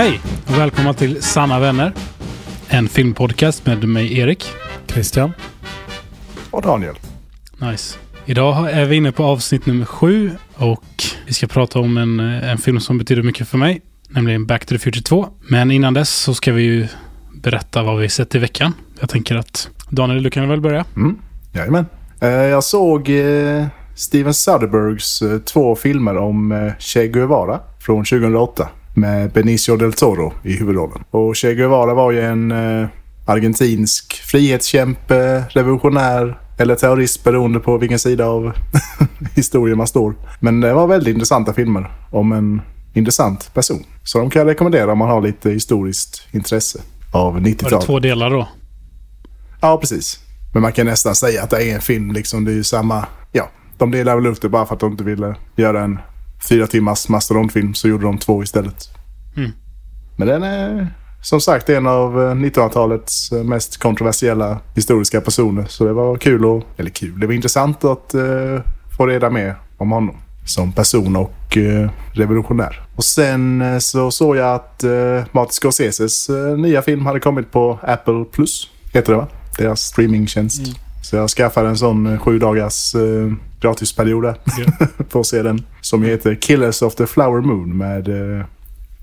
Hej och välkomna till Sanna vänner. En filmpodcast med mig Erik. Christian. Och Daniel. Nice. Idag är vi inne på avsnitt nummer sju och vi ska prata om en, en film som betyder mycket för mig, nämligen Back to the Future 2. Men innan dess så ska vi ju berätta vad vi sett i veckan. Jag tänker att Daniel, du kan väl börja? Mm. Jajamän. Eh, Jag såg eh, Steven Soderberghs eh, två filmer om Che Guevara från 2008 med Benicio del Toro i huvudrollen. Och Che Guevara var ju en eh, argentinsk frihetskämpe, revolutionär eller terrorist beroende på vilken sida av historien man står. Men det var väldigt intressanta filmer om en intressant person. Så de kan jag rekommendera om man har lite historiskt intresse av Var det 90-talet. två delar då? Ja, precis. Men man kan nästan säga att det är en film. Liksom. Det är ju samma... Ja, de delar väl upp det bara för att de inte ville göra en fyra timmars mastodontfilm. Så gjorde de två istället. Mm. Men den är som sagt en av eh, 1900-talets eh, mest kontroversiella historiska personer. Så det var kul och... Eller kul. Det var intressant att eh, få reda mer om honom. Som person och eh, revolutionär. Och sen eh, så såg jag att eh, Martin Scorseses eh, nya film hade kommit på Apple Plus. Heter det va? Deras streamingtjänst. Så jag skaffade en sån eh, sju dagars eh, gratisperiod där. för att se den. Som heter Killers of the Flower Moon med eh,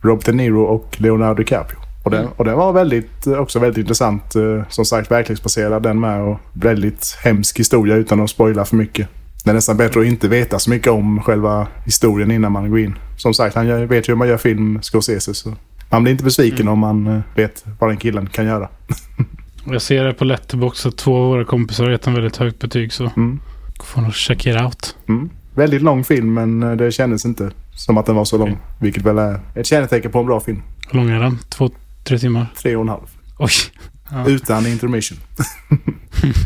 Rob De Niro och Leonardo DiCaprio. Och den, och den var väldigt, eh, också väldigt intressant. eh, Som sagt verklighetsbaserad den med och väldigt hemsk historia utan att spoila för mycket. Det är nästan bättre att inte veta så mycket om själva historien innan man går in. Som sagt, han vet ju hur man gör film, Scorsese. Så man blir inte besviken om man eh, vet vad den killen kan göra. Jag ser det på Letterboxd att två av våra kompisar har gett en väldigt högt betyg så Mm. får nog check it out. Mm. Väldigt lång film men eh, det kändes inte som att den var så lång. Okej. Vilket väl är ett kännetecken på en bra film. Hur lång är den? Två, tre timmar? Tre och en halv. Oj. Ja, Utan intermission.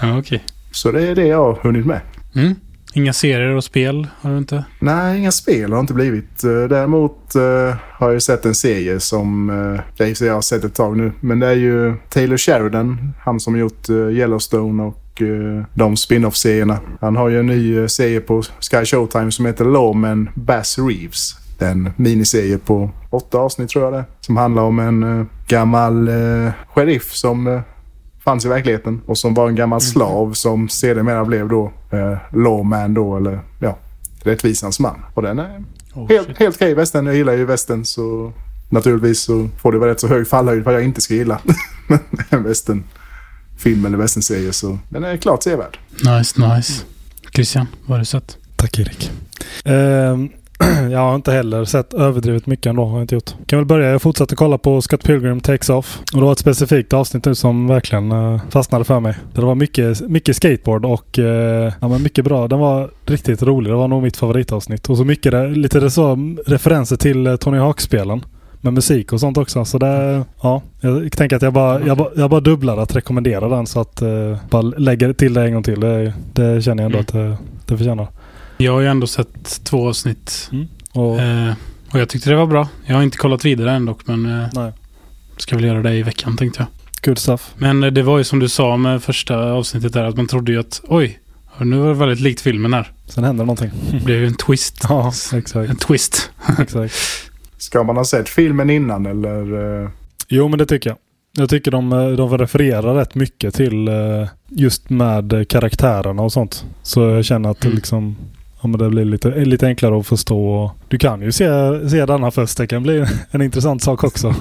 ja okej. Så det är det jag har hunnit med. Mm. Inga serier och spel har du inte? Nej, inga spel har inte blivit. Eh, däremot eh, har jag sett en serie som uh, jag, jag har sett ett tag nu. Men det är ju Taylor Sheridan, han som gjort Yellowstone och de spin-off-serierna. Han har ju en ny serie på Sky Showtime som heter Lawman Bass Reeves. En miniserie på åtta avsnitt tror jag det är, Som handlar om en gammal sheriff som fanns i verkligheten och som var en gammal slav som sedermera blev då eh, lawman då eller ja, rättvisans man. Och den är Oh, helt, shit. helt okej västern. Jag gillar ju västern så naturligtvis så får det vara rätt så hög fallhöjd vad jag inte ska gilla. en västern film eller västernserie så den är klart sevärd. Nice, nice. Christian, vad har du sett? Tack Erik. Ehm, jag har inte heller sett överdrivet mycket ändå. Har jag inte gjort. Kan väl börja. Jag fortsatte kolla på Scott Pilgrim Takes Off. Och det var ett specifikt avsnitt nu som verkligen eh, fastnade för mig. Det var mycket, mycket skateboard och eh, ja, men mycket bra. Den var riktigt rolig. Det var nog mitt favoritavsnitt. Och så mycket det, lite så, referenser till eh, Tony Hawk-spelen. Med musik och sånt också. Så det, ja, jag tänker att jag bara, jag bara, jag bara dubblar att rekommendera den så att eh, bara lägger till det en gång till. Det, det känner jag ändå Mm. att det, det förtjänar. Jag har ju ändå sett två avsnitt Och, eh, och jag tyckte det var bra. Jag har inte kollat vidare än dock men eh, nej. ska väl göra det i veckan tänkte jag. Good stuff. Men eh, det var ju som du sa med första avsnittet där att man trodde ju att oj, nu var det väldigt likt filmen här. Sen händer någonting. Det blev ju en twist. ja, exakt. En twist. exakt. Ska man ha sett filmen innan eller? eh, Jo, men det tycker jag. Jag tycker de, eh, de refererar rätt mycket till just med karaktärerna och sånt. Så jag känner att Mm. liksom Ja, men det blir lite, lite enklare att förstå. Du kan ju se, se denna först. Det kan bli en intressant sak också.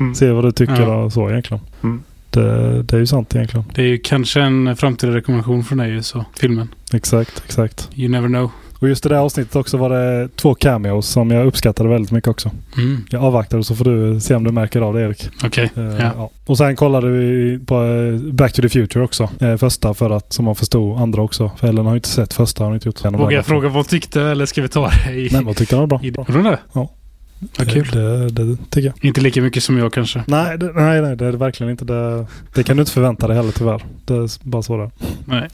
Mm. Se vad du tycker Ja. och så egentligen. Mm. Det, det är ju sant egentligen. Det är ju kanske en framtida rekommendation från dig så filmen. Exakt, exakt. You never know. Och just i det där avsnittet också var det två cameos som jag uppskattade väldigt mycket också. Mm. Jag avvaktar så får du se om du märker av det Erik. Okej. Eh, Ja. ja. Och sen kollade vi på eh, Back to the Future också. Eh, första för att, som man förstod, andra också. För Ellen har ju inte sett första, har hon inte gjort. Vågar jag fråga vad du tyckte eller ska vi ta det i... Nej, vad tyckte han var bra? Gjorde du det? Ja. Vad kul. Det, det, det tycker jag. Inte lika mycket som jag kanske. Nej, det, nej, nej, det är verkligen inte. Det, det kan du inte förvänta dig heller tyvärr. Det är bara så det är. Nej.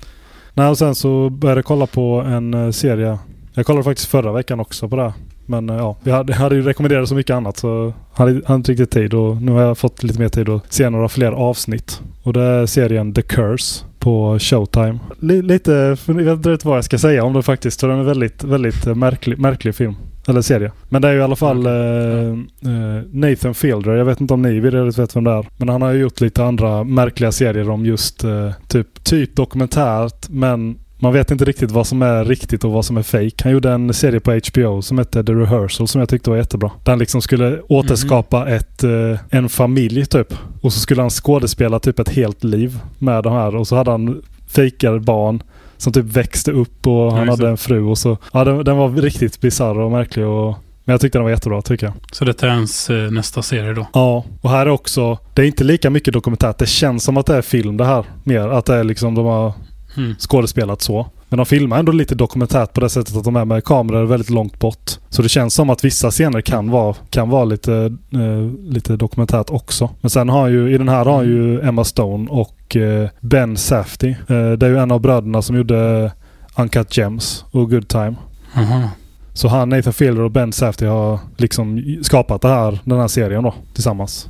Nej, och sen så började jag kolla på en eh, serie. Jag kollade faktiskt förra veckan också på det. Men eh, ja, vi hade, hade ju rekommenderat så mycket annat så hade, hade inte riktigt tid och nu har jag fått lite mer tid att se några fler avsnitt. Och det är serien The Curse på Showtime. L lite, jag vet inte vad jag ska säga om den faktiskt. För den är väldigt, väldigt eh, märklig, märklig film. Eller serie. Men det är ju i alla fall eh, eh, Nathan Fielder. Jag vet inte om ni vet vem det är. Men han har ju gjort lite andra märkliga serier om just eh, typ, typ dokumentärt men man vet inte riktigt vad som är riktigt och vad som är fake. Han gjorde en serie på HBO som hette The Rehearsal som jag tyckte var jättebra. Där han liksom skulle återskapa mm. ett, eh, en familj typ. Och så skulle han skådespela typ ett helt liv med de här. Och så hade han fejkade barn som typ växte upp och han ja, hade en fru och så. Ja, den, den var riktigt bisarr och märklig och men jag tyckte den var jättebra, tycker jag. Så detta är ens eh, nästa serie då? Ja, och här är också... Det är inte lika mycket dokumentärt. Det känns som att det är film det här. Mer att det är liksom de har mm. skådespelat så. Men de filmar ändå lite dokumentärt på det sättet att de är med kameror väldigt långt bort. Så det känns som att vissa scener kan vara, kan vara lite, eh, lite dokumentärt också. Men sen har ju, i den här har ju Emma Stone och eh, Ben Safdie. Eh, det är ju en av bröderna som gjorde Uncut Gems och Good Time. Aha. Så han, Nathan Fielder och Ben Safdie har liksom skapat det här, den här serien då tillsammans.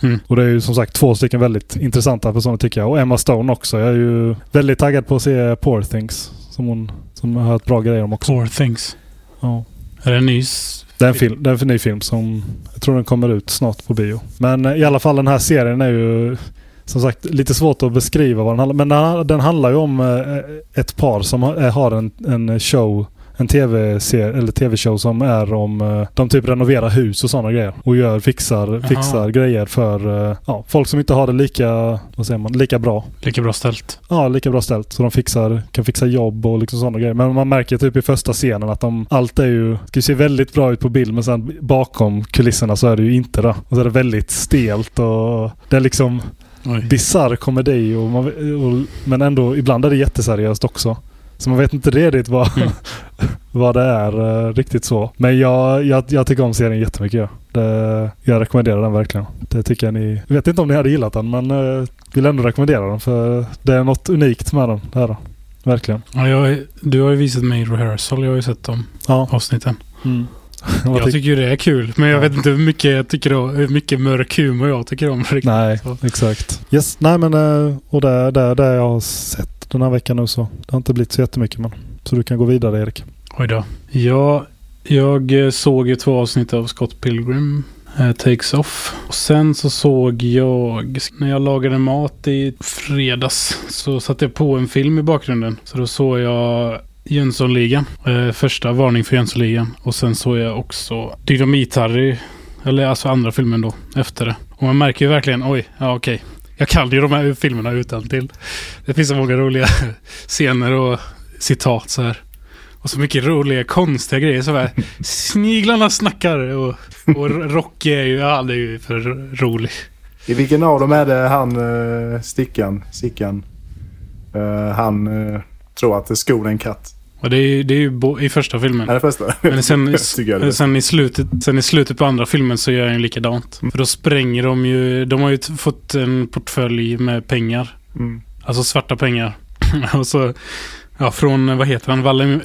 Mm. Och det är ju som sagt två stycken väldigt intressanta personer tycker jag. Och Emma Stone också. Jag är ju väldigt taggad på att se Poor Things. Som hon som har hört bra grejer om också. Poor Things? Ja. Är det en ny det är en, film, det är en ny film som jag tror den kommer ut snart på bio. Men eh, i alla fall den här serien är ju som sagt lite svårt att beskriva vad den handlar Men den, handlar ju om eh, ett par som har en, en show en tv-serie eller tv-show som är om uh, de typ renoverar hus och sådana grejer. Och gör, fixar, fixar grejer för ja, folk som inte har det lika, vad säger man, lika bra. Lika bra ställt. Ja, lika bra ställt. Så de fixar, kan fixa jobb och liksom sådana grejer. Men man märker typ i första scenen att de, allt är ju, det ser väldigt bra ut på bild men sen bakom kulisserna så är det ju inte det. Och så är det väldigt stelt och det är liksom bisarr komedi och, man, och, men ändå ibland är det jätteseriöst också. Så man vet inte riktigt vad, mm. vad det är uh, riktigt så. Men jag, jag, jag tycker om serien jättemycket. Ja. Det, jag rekommenderar den verkligen. Det tycker jag ni... Jag vet inte om ni hade gillat den men uh, vill ändå rekommendera den för det är något unikt med den. Här, Verkligen. Ja, jag, du har ju visat mig rehearsal. Jag har ju sett de ja. avsnitten. Mm. jag tycker ju det är kul. Men jag vet inte hur mycket jag tycker om, hur mycket mörk humor jag tycker om. Riktigt. Nej, så. exakt. Yes, nej men eh, och det är det, det jag har sett den här veckan nu så det har inte blivit så jättemycket men så du kan gå vidare Erik. Oj då. Ja, jag eh, såg ju två avsnitt av Scott Pilgrim eh, Takes Off. Och sen så såg jag, när jag lagade mat i fredags, så satte jag på en film i bakgrunden. Så då såg jag Jönssonligan. Eh, första varning för Jönssonligan. Och sen såg jag också Dynamit-Harry. Eller alltså andra filmen då, efter det. Och man märker ju verkligen, oj, ja okej. Jag kan ju de här filmerna utan till. Det finns så många roliga scener och citat så här. Och så mycket roliga, konstiga grejer. Så här, sniglarna snackar och, och Rocky är ju, ja, det är ju för rolig. I vilken av dem är det han, eh, Stickan, Sickan, eh, han eh, tror att skon är en katt? Och det är, det är ju i första filmen. Det första? Men sen, sen, i slutet, sen i slutet på andra filmen så gör han likadant. Mm. För då spränger de ju... De har ju fått en portfölj med pengar. Mm. Alltså svarta pengar. och så... Ja, från, vad heter han?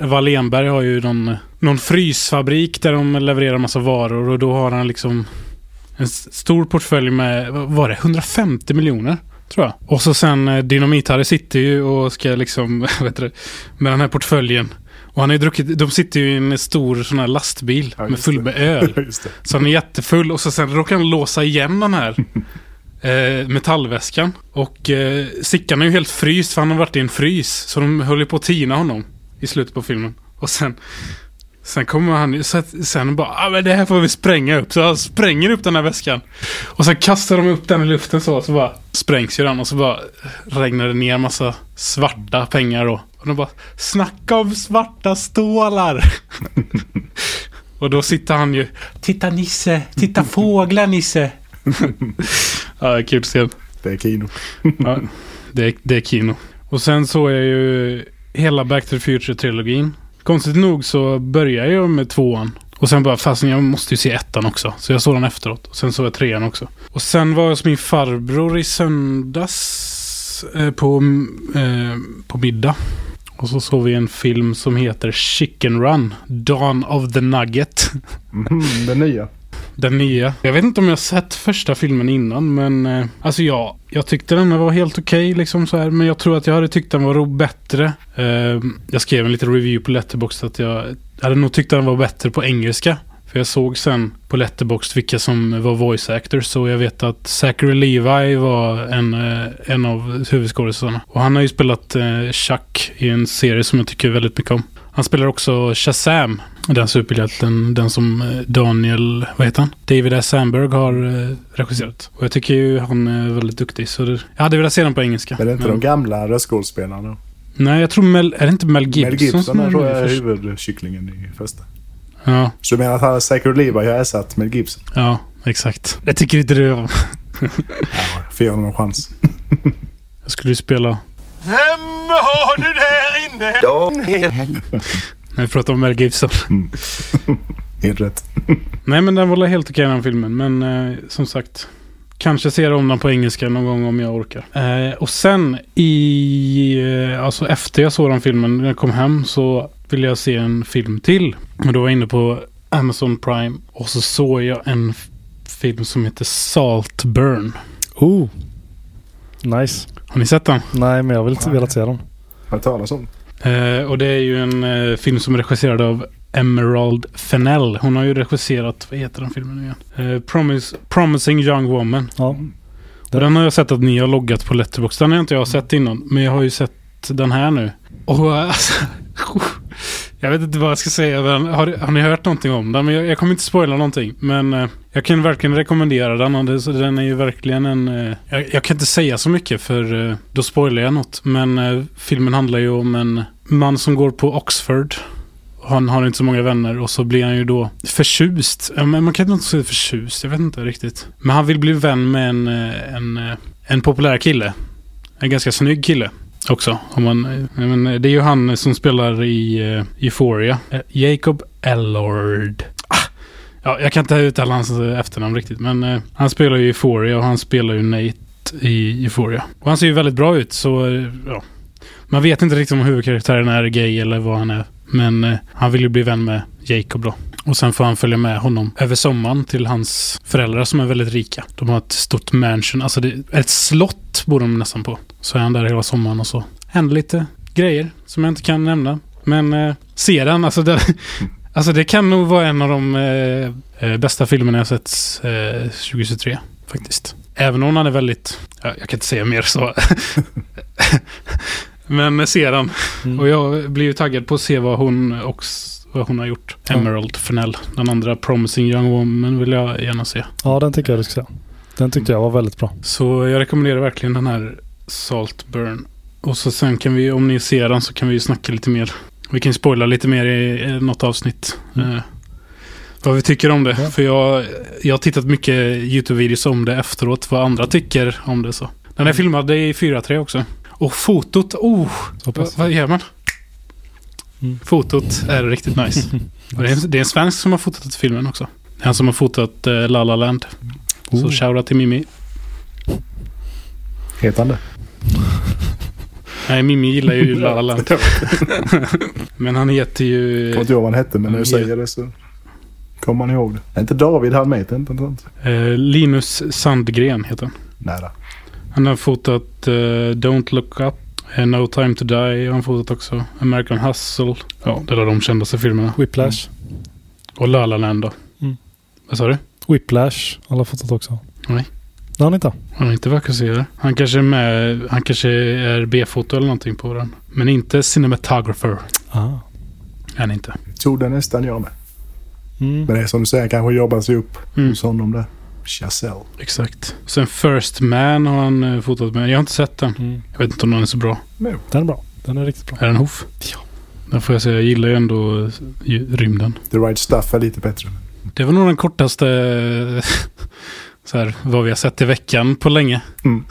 Wallenberg har ju någon, någon frysfabrik där de levererar massa varor och då har han liksom en stor portfölj med, vad var det, 150 miljoner? Tror jag. Och så sen eh, Dynamit-Harry sitter ju och ska liksom, vet du, med den här portföljen. Och han har ju druckit, de sitter ju i en stor sån här lastbil ja, med full med öl. så han är jättefull och så sen råkar han låsa igen den här eh, metallväskan. Och eh, Sickan är ju helt fryst för han har varit i en frys. Så de höll ju på att tina honom i slutet på filmen. Och sen Sen kommer han sen bara, ah, men det här får vi spränga upp. Så han spränger upp den här väskan. Och sen kastar de upp den i luften så, så bara sprängs ju den och så bara regnar det ner massa svarta pengar då. Och de bara, snacka om svarta stålar. och då sitter han ju, titta Nisse, titta fåglar Nisse. ja, kul scen. Det är kino. ja, det är, det är kino. Och sen såg jag ju hela Back to the Future-trilogin. Konstigt nog så började jag med tvåan. Och sen bara, fast jag måste ju se ettan också. Så jag såg den efteråt. Och sen såg jag trean också. Och sen var jag hos min farbror i söndags eh, på, eh, på middag. Och så såg vi en film som heter Chicken Run. Dawn of the Nugget. Mm, den nya. Den nya. Jag vet inte om jag sett första filmen innan, men eh, alltså ja, jag tyckte den var helt okej liksom så här, men jag tror att jag hade tyckt den var bättre. Eh, jag skrev en liten review på Letterboxd att jag hade nog tyckt den var bättre på engelska. För jag såg sen på Letterboxd vilka som var voice actors. Så jag vet att Zachary Levi var en, eh, en av huvudskådisarna. Och han har ju spelat eh, Chuck i en serie som jag tycker väldigt mycket om. Han spelar också Shazam. Den superhjälten, den som eh, Daniel, vad heter han? David S. Sandberg har eh, regisserat. Och jag tycker ju han är väldigt duktig. Så det, jag hade velat se den på engelska. Men det är inte de gamla röstskådespelarna. Nej, jag tror Mel, är det inte Mel Gibson, Mel Gibson som är, tror jag är först? huvudkycklingen i första. Ja, Så du menar att han Zachary Levi har ersatt Mel Gibson? ja, exakt. Jag tycker inte det. var- Ja, får ge honom en chans. Jag skulle ju spela... Vem har du där inne? När vi pratar om Mel Gibson. Helt rätt. Nej, men den var helt okej den filmen. Men eh, som sagt, kanske ser om den på engelska någon gång om jag orkar. Eh, och sen i, eh, alltså efter jag såg den filmen, när jag kom hem så ville jag se en film till. Och då var jag inne på Amazon Prime och så såg jag en film som heter Saltburn. Oh. Nice. Har ni sett den? Nej, men jag vill inte velat se dem. Har du talas om? Eh, och det är ju en eh, film som är regisserad av Emerald Fennell. Hon har ju regisserat, vad heter den filmen nu igen? Eh, Promise, Promising Young Woman. Ja. Och den har jag sett att ni har loggat på Letterboxd. Den har inte jag sett innan. Men jag har ju sett den här nu. Och alltså, jag vet inte vad jag ska säga. Men har, har ni hört någonting om den? Men jag, jag kommer inte spoila någonting. Men eh, jag kan verkligen rekommendera den. Det, så den är ju verkligen en... Eh, jag, jag kan inte säga så mycket för eh, då spoilar jag något. Men eh, filmen handlar ju om en man som går på Oxford. Han har inte så många vänner och så blir han ju då förtjust. Men Man kan inte säga förtjust, jag vet inte riktigt. Men han vill bli vän med en, eh, en, eh, en populär kille. En ganska snygg kille också. Om man, men det är ju han som spelar i uh, Euphoria. Eh, Jacob Ellord. Ah, ja, jag kan inte uttala hans eh, efternamn riktigt. Men uh, han spelar ju Euphoria och han spelar ju Nate i Euphoria. Och han ser ju väldigt bra ut så uh, ja. Man vet inte riktigt om huvudkaraktären är gay eller vad han är. Men eh, han vill ju bli vän med Jacob då. Och sen får han följa med honom över sommaren till hans föräldrar som är väldigt rika. De har ett stort mansion, alltså det, ett slott bor de nästan på. Så är han där hela sommaren och så händer lite grejer som jag inte kan nämna. Men eh, se den, alltså det, alltså det kan nog vara en av de eh, eh, bästa filmerna jag sett eh, 2023 faktiskt. Även om han är väldigt, ja, jag kan inte säga mer så. Men se den. Mm. Och jag blir ju taggad på att se vad hon, också, vad hon har gjort. Emerald Fennell. Den andra Promising Young Woman vill jag gärna se. Ja, den tycker jag du ska se. Den tyckte jag var väldigt bra. Så jag rekommenderar verkligen den här Saltburn. Och så sen kan vi, om ni ser den så kan vi ju snacka lite mer. Vi kan ju spoila lite mer i eh, något avsnitt. Mm. Eh, vad vi tycker om det. Ja. För jag, jag har tittat mycket YouTube-videos om det efteråt. Vad andra tycker om det så. Den är filmad i 4.3 också. Och fotot, oh! Så Vad, gör man? Mm. Fotot är riktigt nice. Det, är, det är en svensk som har fotat filmen också. Det är han som har fotat uh, La La Land. Så Oh. shoutout till Mimi. Heter han det? Nej, Mimi gillar ju La La Land. Men han heter ju... Jag kommer inte ihåg vad han hette, men när du säger det så kommer man ihåg det. Är inte David han med? Inte sånt? eh, Linus Sandgren heter han. Nära. Han har fotat eh, Don't Look Up. eh, No Time To Die har han fotat också. American Hustle. Ja, det är de kändaste filmerna. Whiplash. Och La La Land då. Mm. Vad sa du? Whiplash. Alla har fotat också. Nej. Det har ni inte? Han är inte vad jag ser. Han kanske är med. Han kanske är B-foto eller någonting på den. Men inte cinematographer. Ah. Är han inte. Tog det nästan jag med. Mm. Men det är som du säger, kanske jobbar sig upp Mm. hos honom där. Chazelle. Exakt. Sen First Man har han eh, fotat med. Jag har inte sett den. Mm. Jag vet inte om den är så bra. No. Den är bra. Den är riktigt bra. Är den hoff? Ja. Den får jag säga. Jag gillar ju ändå eh, rymden. The right stuff är lite bättre. Det var nog den kortaste så här, vad vi har sett i veckan på länge. Mm.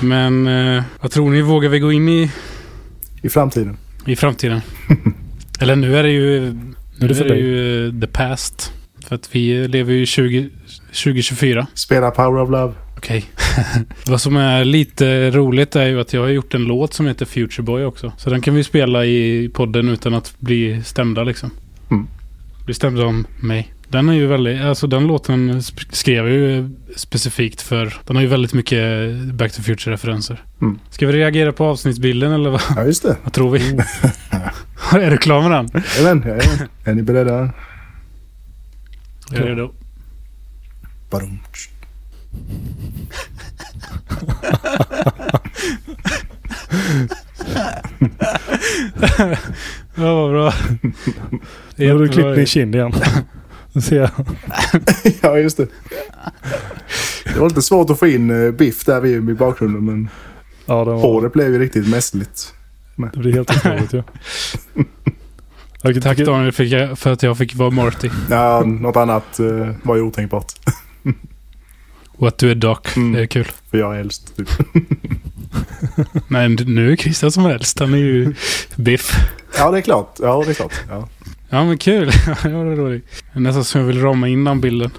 Men eh, vad tror ni? Vågar vi gå in i, I framtiden. i framtiden? Eller nu är det ju, nu är det är det dig. ju eh, the past. För att vi lever ju 20, 2024. Spela Power of Love. Okej. Vad som är lite roligt är ju att jag har gjort en låt som heter Future Boy också. Så den kan vi spela i podden utan att bli stämda liksom. Mm. bestämde om mig. Den är ju väldigt, alltså den låten skrev jag ju specifikt för, den har ju väldigt mycket Back to Future-referenser. Mm. Ska vi reagera på avsnittsbilden eller vad, Ja, just det. vad tror vi? är du klar med den? Jajamän, jajamän. Är ni beredda? Jag är redo. Badum. Ja, vad bra. Nu har du klippt din kind igen. Ser jag. ja, just det. Det var lite svårt att få in eh, Biff där vid i bakgrunden, men Ja, det, var, håret blev ju riktigt mässligt. det blir helt otroligt ju. Jag Tack tycker- Daniel fick jag, för att jag fick vara Marty. Ja, något annat eh, var ju otänkbart. Och att du är Doc. Mm. Det är kul. För jag är äldst. Typ. Nej, nu är Christian som helst. Han är ju Biff. Ja, det är klart. Ja, det är klart. Ja. Ja, men kul. Ja, det var roligt. Det är nästan som jag vill rama in den bilden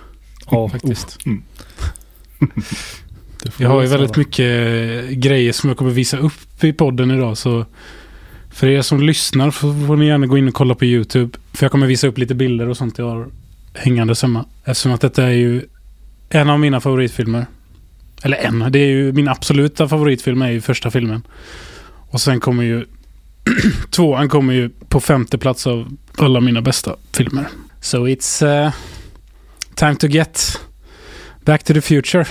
Ja, faktiskt. det får Jag har ju väldigt mycket eh, grejer som jag kommer visa upp i podden idag. Så för er som lyssnar får ni gärna gå in och kolla på YouTube. För jag kommer visa upp lite bilder och sånt jag har hängande hemma. Eftersom att detta är ju en av mina favoritfilmer. Eller en, det är ju min absoluta favoritfilm är ju första filmen. Och sen kommer ju tvåan kommer ju på femte plats av alla mina bästa filmer. So it's uh, time to get back to the future.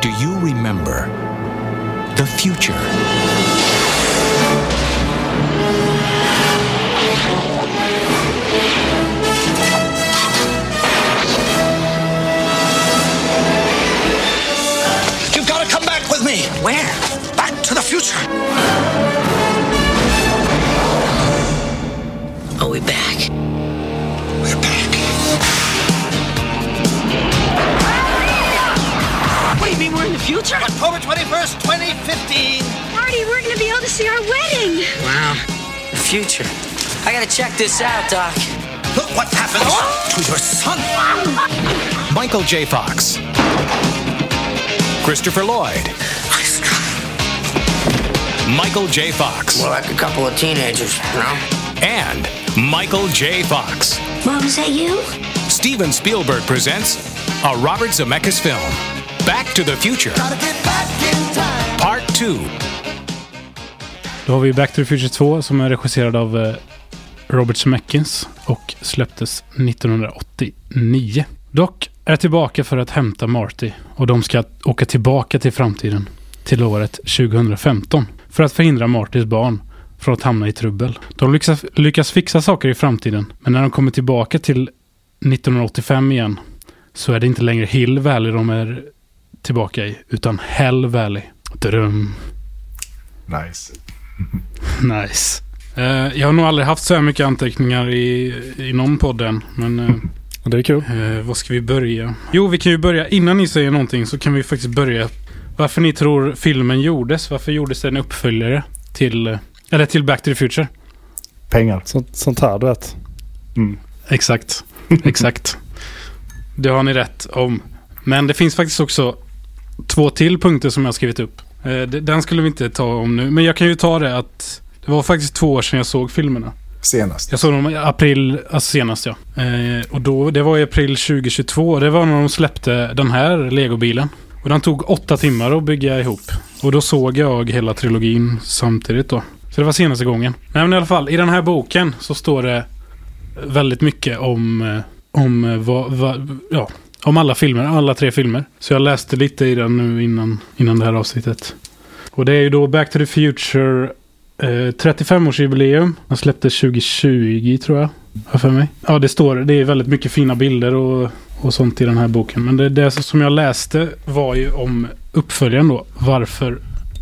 Do you remember the future? You've got to come back with me. Where? Back to the future. Are we back? We're back. What do you mean we're in the future? October 21st, 2015. Marty, we're going to be able to see our wedding. Wow. The future. I gotta check this out, Doc. Look what happens oh! to your son. Michael J. Fox. Christopher Lloyd. Michael J. Fox. More like a couple of teenagers, you know? And Michael J. Fox. Mom, is that you? Steven Spielberg presents a Robert Zemeckis film, Back to the Future, Part 2. Då har vi Back to the Future 2 som är regisserad av eh, Robert Zemeckis och släpptes 1989. Doc är tillbaka för att hämta Marty och de ska åka tillbaka till framtiden till året 2015 för att förhindra Martys barn från att hamna i trubbel. De lyckas, lyckas fixa saker i framtiden men när de kommer tillbaka till 1985 igen så är det inte längre Hill Valley de är tillbaka i utan Hell Valley. Dröm. Nice. Nice. Eh, jag har nog aldrig haft så här mycket anteckningar i, i någon podd än. Men Och Det är kul. eh, vad ska vi börja? Jo, vi kan ju börja. Innan ni säger någonting så kan vi faktiskt börja. Varför ni tror filmen gjordes. Varför gjordes det en uppföljare till, eller till Back to the Future? Pengar. Sånt, sånt här du vet. Mm. Exakt. Exakt. Det har ni rätt om. Men det finns faktiskt också två till punkter som jag har skrivit upp. Eh, Den skulle vi inte ta om nu. Men jag kan ju ta det att det var faktiskt två år sedan jag såg filmerna. Senast. Jag såg dem i april, alltså senast ja. Eh, och då, det var i april 2022. Det var när de släppte den här legobilen. Och den tog åtta timmar att bygga ihop. Och då såg jag hela trilogin samtidigt då. Så det var senaste gången. Nej men i alla fall, i den här boken så står det väldigt mycket om, eh, om eh, vad, vad, ja, om alla filmer, alla tre filmer. Så jag läste lite i den nu innan, innan det här avsnittet. Och det är ju då Back to the Future eh, 35-årsjubileum. Den släpptes 2020 tror jag. Har jag för mig. Ja, det står, det är väldigt mycket fina bilder och, och sånt i den här boken. Men det, det som jag läste var ju om uppföljaren då. Varför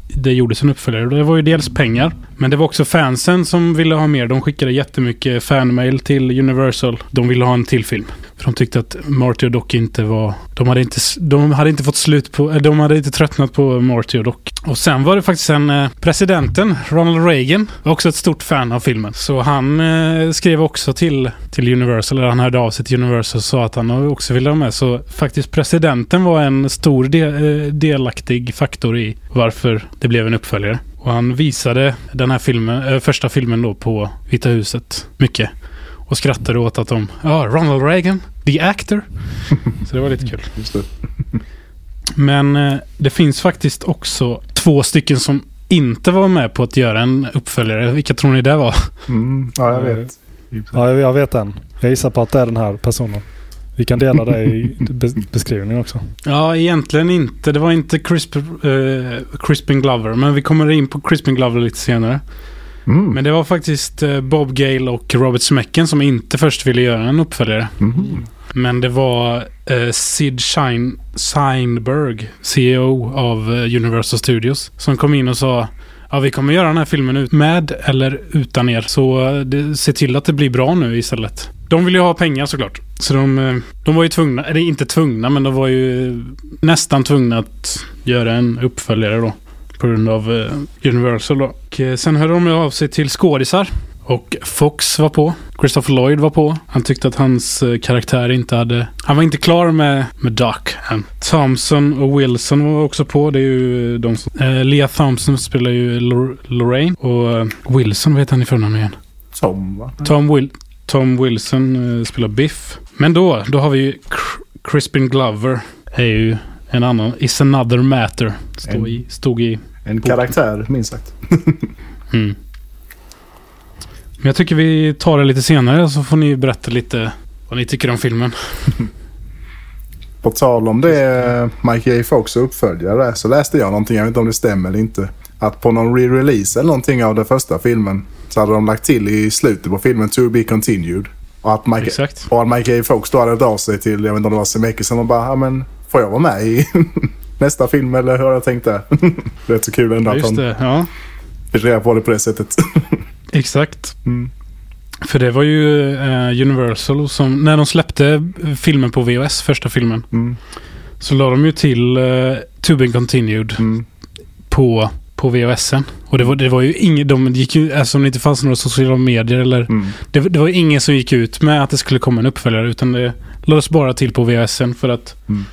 det gjordes en uppföljare. Det var ju dels pengar. Men det var också fansen som ville ha mer. De skickade jättemycket fanmail till Universal. De ville ha en till film. För de tyckte att Marty och Doc inte var... De hade inte, de hade inte fått slut på... De hade inte tröttnat på Marty och Doc. Och sen var det faktiskt en... Eh, presidenten, Ronald Reagan, var också ett stort fan av filmen. Så han eh, skrev också till, till Universal, eller han hörde av sig till Universal och sa att han också ville vara med. Så faktiskt presidenten var en stor del, eh, delaktig faktor i varför det blev en uppföljare. Och han visade den här filmen, eh, första filmen då på Vita huset mycket och skrattade åt att de, ja, Ronald Reagan, the actor. Så det var lite kul. Just det. Men eh, det finns faktiskt också två stycken som inte var med på att göra en uppföljare. Vilka tror ni det var? Mm, ja, jag vet. Ja, jag vet en. Jag gissar på att det är den här personen. Vi kan dela det i be beskrivningen också. Ja, egentligen inte. Det var inte Crisp, eh, Crispin Glover. Men vi kommer in på Crispin Glover lite senare. Mm. Men det var faktiskt eh, Bob Gale och Robert Zemecken som inte först ville göra en uppföljare. Mhm. Men det var eh, Sid Shine, Seinberg, CEO av eh, Universal Studios, som kom in och sa Ja, vi kommer göra den här filmen ut med eller utan er. Så eh, det, se till att det blir bra nu istället. De vill ju ha pengar såklart. Så de, de var ju tvungna, eller inte tvungna, men de var ju nästan tvungna att göra en uppföljare då. På grund av eh, Universal då. Och, eh, sen hörde de av sig till skådisar. Och Fox var på. Christopher Lloyd var på. Han tyckte att hans eh, karaktär inte hade... Han var inte klar med, med Doc än. Thompson och Wilson var också på. Det är ju de som... Eh, Leah Thompson spelar ju Lor- Lorraine. Och eh, Wilson, vad heter han i förnamn igen? Tom, va? Tom, Wil- Tom Wilson eh, spelar Biff. Men då, då har vi ju Cr- Crispin Glover. Är ju en annan. Is another matter. Stod En- i, stod i En karaktär, minst sagt. Mm. Men jag tycker vi tar det lite senare så får ni berätta lite vad ni tycker om filmen. På tal om det, Mike J. Fox uppföljare, så läste jag någonting, jag vet inte om det stämmer eller inte. Att på någon re-release eller någonting av den första filmen så hade de lagt till i slutet på filmen To be continued. Och att Mike, Exakt. och att Mike J. Fox då hade hört av sig till, jag vet inte om det var Zemeckis, och bara, ja men får jag vara med i nästa film eller hur har jag tänkt där? Rätt så kul ändå att de det. Ja, fick reda på det på det sättet. exakt. Mm. För det var ju eh, Universal som, när de släppte filmen på VHS, första filmen, Mm. så la de ju till eh, To be continued Mm. på, på VHSen. Och det var, det var ju inget, de gick ju, alltså om det inte fanns några sociala medier eller Mm. Det, det var ingen som gick ut med att det skulle komma en uppföljare utan det lades bara till på VHSen för att Mm.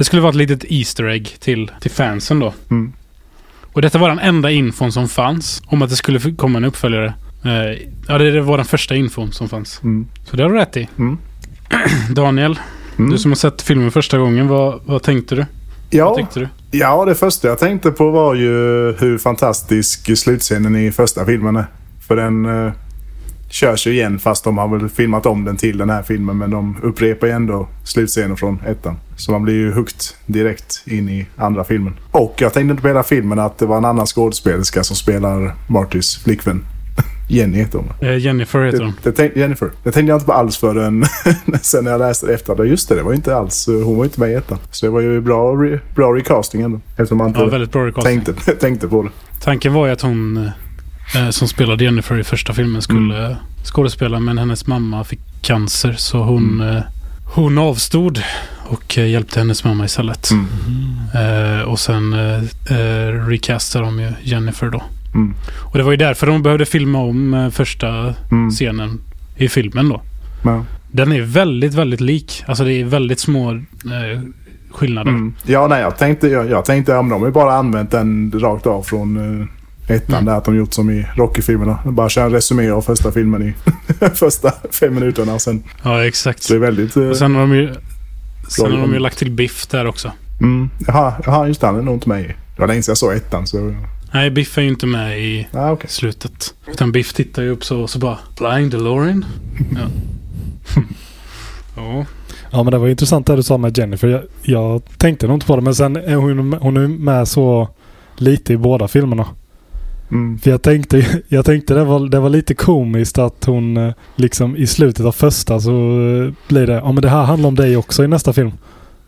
Det skulle vara ett litet Easter egg till, till fansen då. Mm. Och detta var den enda infon som fanns om att det skulle komma en uppföljare. Eh, ja, det, var den första infon som fanns. Mm. Så det har du rätt i. Mm. Daniel, Mm. du som har sett filmen första gången, vad, vad tänkte du? Vad Ja? Ja, det första jag tänkte på var ju hur fantastisk slutscenen i första filmen är. För den eh, körs ju igen fast de har väl filmat om den till den här filmen. Men de upprepar ju ändå slutscenen från ettan. Så man blir ju hooked direkt in i andra filmen. Och jag tänkte inte på hela filmen att det var en annan skådespelerska som spelar Martys flickvän. Jenny heter hon. Eh, Jennifer heter hon. Det, det Jennifer. Det tänkte jag inte på alls förrän sen när jag läste det efter. Just det, det var inte alls, hon var inte med i ettan. Så det var ju bra, bra recasting ändå. Eftersom man inte Ja, väldigt bra recasting. tänkte, tänkte på det. Tanken var ju att hon eh, som spelade Jennifer i första filmen skulle Mm. eh, skådespela men hennes mamma fick cancer så hon, Mm. eh, hon avstod och eh, hjälpte hennes mamma istället. Mm. Eh, och sen eh, eh, recastade de ju Jennifer då. Mm. Och det var ju därför de behövde filma om eh, första Mm. scenen i filmen då. Ja. Den är väldigt, väldigt lik. Alltså det är väldigt små eh, skillnader. Mm. Ja, nej, jag tänkte, jag, jag tänkte om de bara använt den rakt av från uh, ettan. Mm. Där att de gjort som i Rocky-filmerna. Bara kör en resumé av första filmen i första fem minuterna. Sen, Ja, exakt. så det är väldigt... Uh, Och sen har de ju, sen har de ju lagt till Biff där också. mm, jaha, jaha, just det. Han är nog inte med i. Det var länge sedan jag såg ettan. Så, Nej, Biff är ju inte med i ah, okej. slutet. Utan Biff tittar ju upp så och så bara Blind DeLorean? Ja. ja. Ja men det var intressant det du sa med Jennifer. Jag, jag tänkte nog inte på det men sen är hon, hon är med så lite i båda filmerna. Mm. För jag tänkte, jag tänkte det, var, det var lite komiskt att hon eh, liksom i slutet av första så eh, blir det, ja men det här handlar om dig också i nästa film.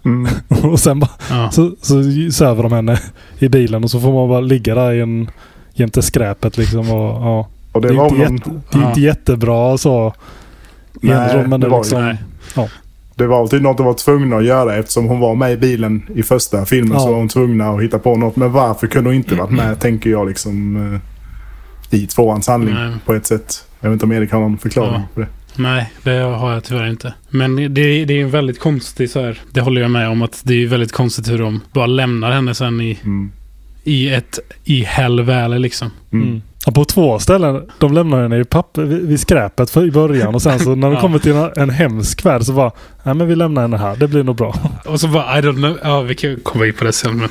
Mm. och sen bara, ja. så, så söver de henne i bilen och så får man bara ligga där i en, jämte skräpet liksom och ja. Och Det det, är, var inte, någon, jätte, det är Ja. inte jättebra så. Nej, men det det var liksom, Nej. Det var typ något de var tvungna att göra eftersom hon var med i bilen i första filmen. Ja. Så var hon tvungna att hitta på något. Men varför kunde hon inte varit med tänker jag liksom uh, i tvåans handling Nej. på ett sätt. Jag vet inte om Erik har någon förklaring Ja. på det. Nej, det har jag tyvärr inte. Men det, det är en väldigt konstig så här. Det håller jag med om att det är väldigt konstigt hur de bara lämnar henne sen i, Mm. i ett i Hell Valley liksom. Mm. Ja, på två ställen. De lämnar henne i papper vid skräpet för, i början och sen så när de Ja. kommer till en, en hemsk värld så bara Nej men vi lämnar henne här. Det blir nog bra. Och så bara, I don't know. Ja, vi kan komma in på det sen. Men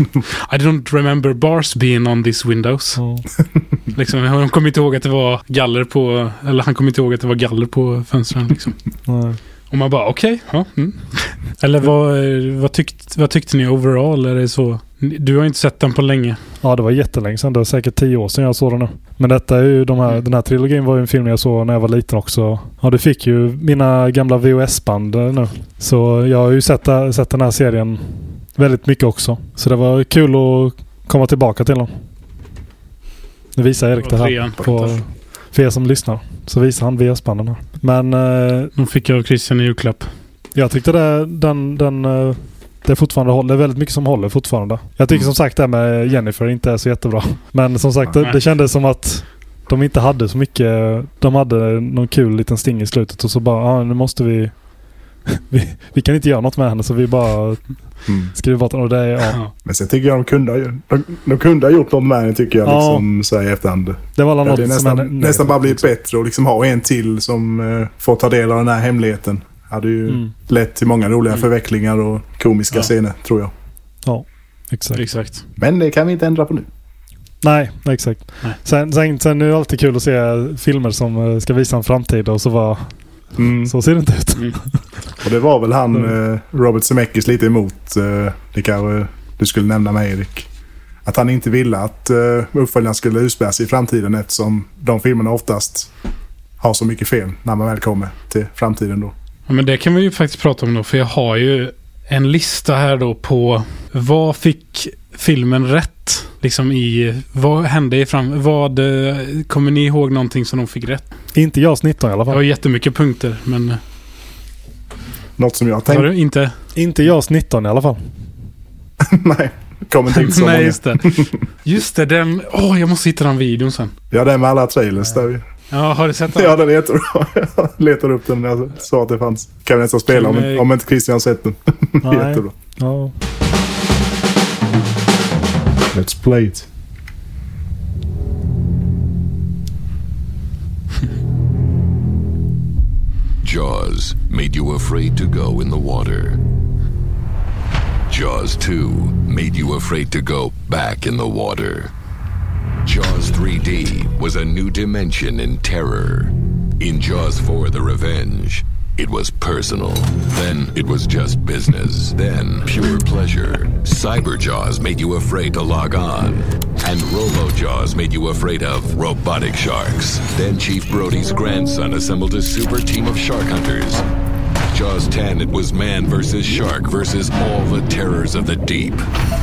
I don't remember bars being on these windows. Liksom, han kommer inte ihåg att det var galler på... Eller han kommer inte ihåg att det var galler på fönstren. Liksom. Nej. Och man bara, okej. ja, mm. Eller vad, vad, tyckt, vad tyckte ni overall? Är det så? Du har inte sett den på länge. Ja, det var jättelänge sedan. Det var säkert tio år sedan jag såg den nu. Men detta är ju de här, Mm. den här trilogin var ju en film jag såg när jag var liten också. Ja, du fick ju mina gamla VHS-band eh, nu. Så jag har ju sett, sett den här serien väldigt mycket också. Så det var kul att komma tillbaka till den. Nu visar Erik det här på, för er som lyssnar. Så visar han VHS-banden här. Men eh, De fick jag av Christian i julklapp. jag tyckte det, den, den, eh, det fortfarande håller. Det är väldigt mycket som håller fortfarande. Jag tycker som sagt det med Jennifer inte är så jättebra. Men som sagt, det, det kändes som att de inte hade så mycket. De hade någon kul liten sting i slutet och så bara, ah, nu måste vi, vi... Vi kan inte göra något med henne så vi bara Mm. skriver bort den. Och det är, ja. Men sen tycker jag de kunde ha, de, de kunde ha gjort något med den tycker jag. Ja. Liksom, så här i efterhand. det var Det något som nästan, hände- nästan bara blivit bättre och liksom ha en till som uh, får ta del av den här hemligheten. Hade ju Mm. lett till många roliga Mm. förvecklingar och komiska Ja. scener tror jag. Ja, exakt. Exakt. Men det kan vi inte ändra på nu. Nej, exakt. Nej. Sen, sen, sen är det alltid kul att se filmer som eh, ska visa en framtid och så var Mm. så ser det inte ut. Mm. Och det var väl han Mm. eh, Robert Zemeckis lite emot. eh, det kanske du skulle nämna med Erik. Att han inte ville att uh, uppföljaren skulle utspelas i framtiden eftersom de filmerna oftast har så mycket fel när man väl kommer till framtiden då. Ja, men det kan vi ju faktiskt prata om då. För jag har ju en lista här då på vad fick filmen rätt? Liksom i, vad hände i fram... Vad, eh, kommer ni ihåg någonting som de fick rätt? Inte JAS 19 i alla Det var fall. jättemycket punkter, men... Något som jag tänkte... det inte? Inte JAS 19 i alla fall. Nej, kommer inte så Nej, många. just det. Just det, den... Åh, jag måste hitta den videon sen. Ja, det med alla trailers. Där vi... Ja, har du sett den? Ja, den är jättebra. Jag letade upp den när jag sa att det fanns. Kan vi nästan spela om, eh, om inte Christian har sett den. Nej. Jättebra. Ja. Let's play it. Jaws made you afraid to go in the water. Jaws 2 made you afraid to go back in the water. Jaws 3D was a new dimension in terror. In Jaws 4 The Revenge, it was personal. Then it was just business. Then pure pleasure. Cyber Jaws made you afraid to log on. And Robo Jaws made you afraid of robotic sharks. Then Chief Brody's grandson assembled a super team of shark hunters. Jaws 10, it was man versus shark versus all the terrors of the deep.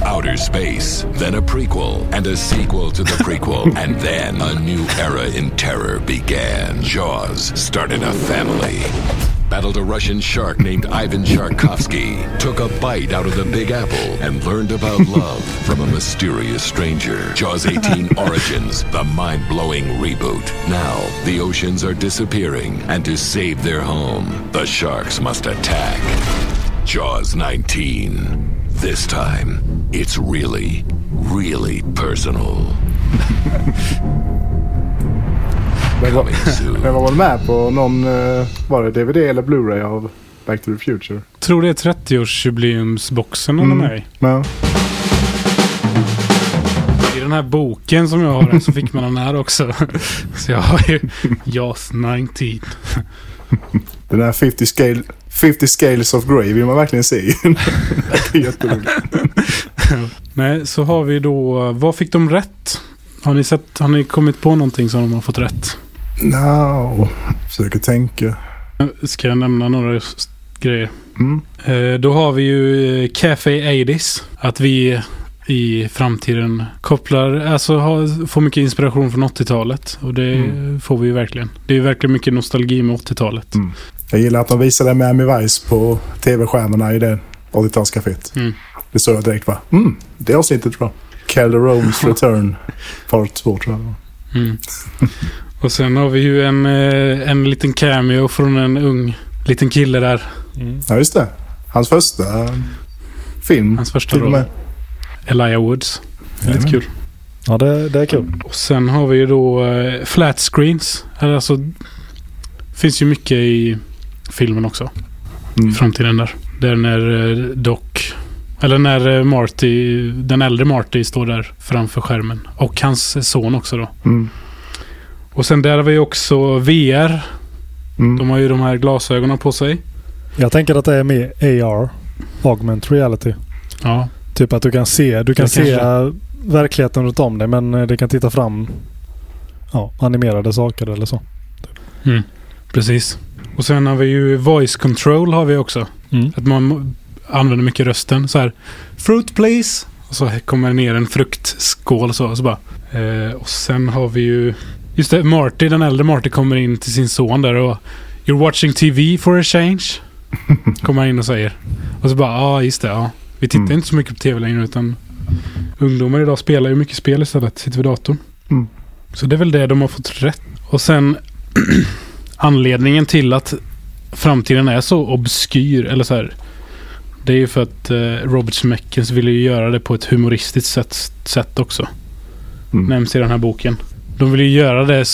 Outer space, then a prequel, and a sequel to the prequel, and then a new era in terror began. Jaws started a family. Battled a Russian shark named Ivan Sharkovsky, took a bite out of the Big Apple, and learned about love from a mysterious stranger. Jaws 18 Origins, the mind blowing reboot. Now, the oceans are disappearing, and to save their home, the sharks must attack. Jaws 19. This time, it's really, really personal. Den var, den var väl med på någon, eh, var det DVD eller Blu-ray av Back to the Future? tror det är 30-årsjubileumsboxen den är Mm. med i. Ja. I den här boken som jag har så fick man den här också. Så jag har ju JAS 19. Den här 50, scale, 50 Scales of Grey vill man verkligen se. jätteroligt. Nej, så har vi då... Vad fick de rätt? Har ni, sett, har ni kommit på någonting som de har fått rätt? No, försöker tänka. Ska jag nämna några grejer? Mm. Eh, Då har vi ju eh, Café 80s. Att vi i framtiden kopplar, alltså har, får mycket inspiration från 80-talet. Och det Mm. får vi ju verkligen. Det är verkligen mycket nostalgi med 80-talet. Mm. Jag gillar att de visade Miami Vice på tv-skärmarna i det 80-talscaféet. Mm. Det såg jag direkt va? Mm, det avsnittet bra. Calderones Return Part 2 tror jag var. Mm. Och sen har vi ju en, eh, en liten cameo från en ung liten kille där. Ja, just det. Hans första film. Hans första roll. med. Elijah Woods. Lite Jajamän. kul. Ja, det, det är kul. Och sen har vi ju då eh, flat screens. Eller Alltså, finns ju mycket i filmen också. Mm. I framtiden där. Där när eh, Doc... Eller när Marty, den äldre Marty står där framför skärmen. Och hans son också då. Mm. Och sen där har vi också VR. Mm. De har ju de här glasögonen på sig. Jag tänker att det är mer AR. Augment reality. Ja, Typ att du kan se, du kan Det se kanske- verkligheten runt om dig men eh, det kan titta fram ja, animerade saker eller så. precis. Och sen har vi ju voice control har vi också. Mm. Att man använder mycket rösten. Så här, fruit please. Och så kommer det ner en fruktskål så. så bara. Eh, och sen har vi ju... Just det, Marty, den äldre Marty kommer in till sin son där och You're watching TV for a change. kommer han in och säger. Och så bara, ja ah, just det, ja. Vi tittar Mm. inte så mycket på TV längre utan ungdomar idag spelar ju mycket spel istället. Sitter vid datorn. Mm. Så det är väl det de har fått rätt. Och sen anledningen till att framtiden är så obskyr, eller så här. Det är ju för att eh, Robert Zemeckis ville ju göra det på ett humoristiskt sätt, sätt också. Mm. Nämns i den här boken. De ville ju göra det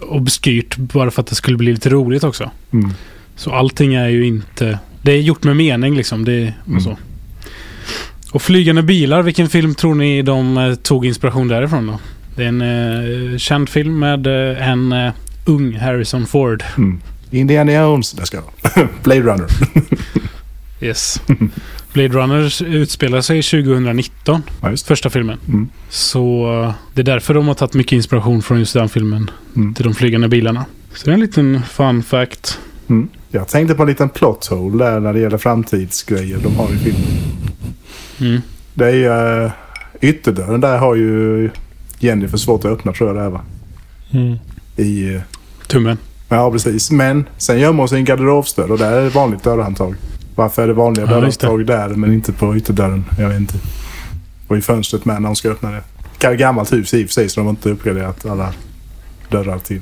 obskyrt bara för att det skulle bli lite roligt också. Mm. Så allting är ju inte... Det är gjort med mening liksom. Det är, Mm. och så. Och flygande bilar, vilken film tror ni de eh, tog inspiration därifrån då? Det är en eh, känd film med eh, en eh, ung Harrison Ford. Mm. Indiana Jones. Där ska jag. Blade Runner. Yes. Blade Runner utspelar sig 2019, Ja, första filmen. Mm. Så eh, det är därför de har tagit mycket inspiration från just den filmen Mm. till de flygande bilarna. Så det är en liten fun fact. Mm. Jag tänkte på en liten plot hole där när det gäller framtidsgrejer de har i filmen. Mm. Det är ju... Uh, ytterdörren där har ju Jennifer svårt att öppna tror jag det är va? Mm. I... eh, Tummen. Ja, precis. Men sen gömmer hon sin garderobsdörr och där är det vanligt dörrhandtag. Varför är det vanliga Ja, dörrhandtag där men inte på ytterdörren? Jag vet inte. Och i fönstret med när hon ska öppna det. Kan gammalt hus i och för sig så de har inte uppgraderat alla dörrar till.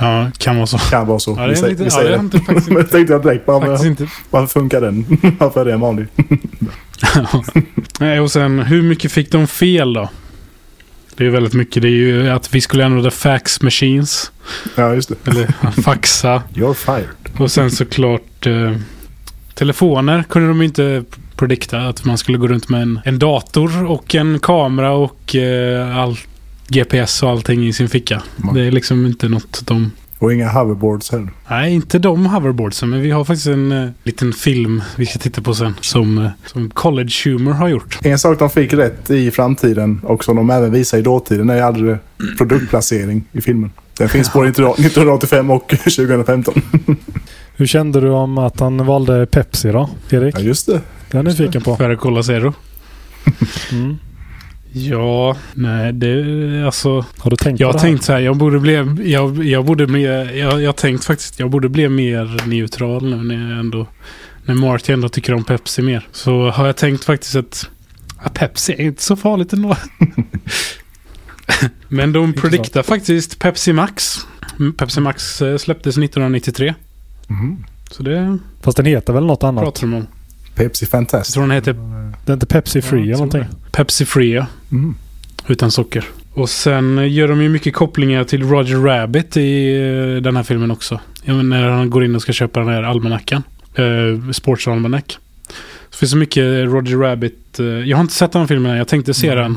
Ja, kan vara så. Kan vara så. Ja, det är Vi säger- lite- vi ja, säger det inte- Men jag tänkte jag direkt bara, men, inte. varför funkar den? varför är det en vanlig? Nej, och sen hur mycket fick de fel då? Det är ju väldigt mycket. Det är ju att vi skulle använda fax machines. ja, just det. Eller faxa. You're fired. Och sen såklart eh, telefoner kunde de inte predikta att man skulle gå runt med en, en dator och en kamera och eh, all GPS och allting i sin ficka. Mm. Det är liksom inte något de... Och inga hoverboards heller. Nej, inte de hoverboardsen, men vi har faktiskt en eh, liten film vi ska titta på sen som, eh, som College Humor har gjort. En sak de fick rätt i framtiden och som de även visar i dåtiden är aldrig produktplacering i filmen. Den finns både 1985 och 2015. Hur kände du om att han valde Pepsi då, Erik? Ja, just det. Det är jag nyfiken på. För att kolla Zero. Mm. Ja, nej det alltså... Har du tänkt Jag på har tänkt så här, jag borde bli, jag, jag borde bli, jag, jag tänkt faktiskt, jag borde bli mer neutral nu när jag ändå, när Marty ändå tycker om Pepsi mer. Så har jag tänkt faktiskt att, att Pepsi är inte så farligt ändå. Men de prediktar faktiskt Pepsi Max. Pepsi Max eh, släpptes 1993. Mhm. Så det Fast den heter väl något annat? pratar de om. Pepsi Jag Fantastic. tror den heter Det är inte Pepsi Free eller jag någonting? Pepsi Free, ja. Mm. Utan socker. Och sen gör de ju mycket kopplingar till Roger Rabbit i eh, den här filmen också. Ja, men när han går in och ska köpa den här almanackan. Eh, Sportsalmanack. Så finns det mycket Roger Rabbit. Eh, jag har inte sett den filmen än. Jag tänkte se den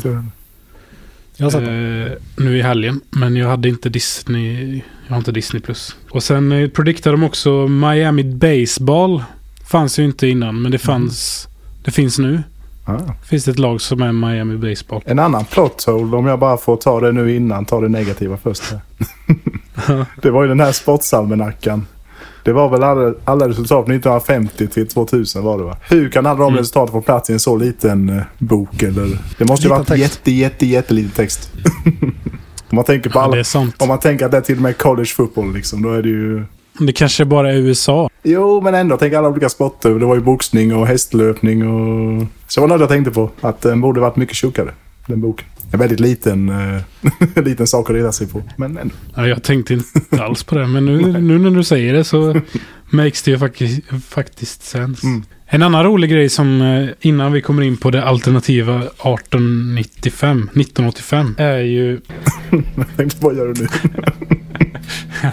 Jag har sett eh, nu i helgen. Men jag hade inte Disney. Jag har inte Disney+. Plus. Och sen eh, prediktade de också Miami Baseball. Fanns ju inte innan, men det fanns. Det finns nu. Ah. Finns det ett lag som är Miami Baseball. En annan plot hole, om jag bara får ta det nu innan, ta det negativa först. Det var ju den här sportsalmanackan. Det var väl alla, alla resultat från 1950 till 2000 var det va? Hur kan alla de Mm. resultaten få plats i en så liten eh, bok? Eller? Det måste ju varit jätte, jätte, jätteliten text. om, man tänker på Ja, alla, det sant. om man tänker att det är till och med college football liksom, då är det ju... Det kanske bara är USA. Jo, men ändå. Tänk alla olika sporter. Det var ju boxning och hästlöpning och... Så det var något jag tänkte på. Att den borde varit mycket tjockare, den boken. En väldigt liten, eh, liten sak att reda sig på. Men ändå. Ja, jag tänkte inte alls på det, men nu, nu när du säger det så makes det ju faktiskt, faktiskt sense. Mm. En annan rolig grej som eh, innan vi kommer in på det alternativa 1895, 1985 är ju... Jag tänkte, vad gör du nu?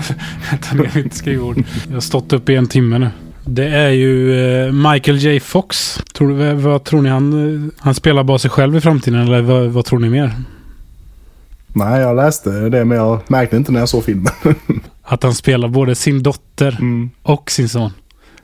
Jag tar ner mitt skrivbord. Jag har stått upp i en timme nu. Det är ju eh, Michael J Fox. Tror, vad, vad tror ni han... eh, Han spelar bara sig själv i framtiden eller vad, vad tror ni mer? Nej, jag läste det men jag märkte inte när jag såg filmen. Att han spelar både sin dotter Mm. och sin son.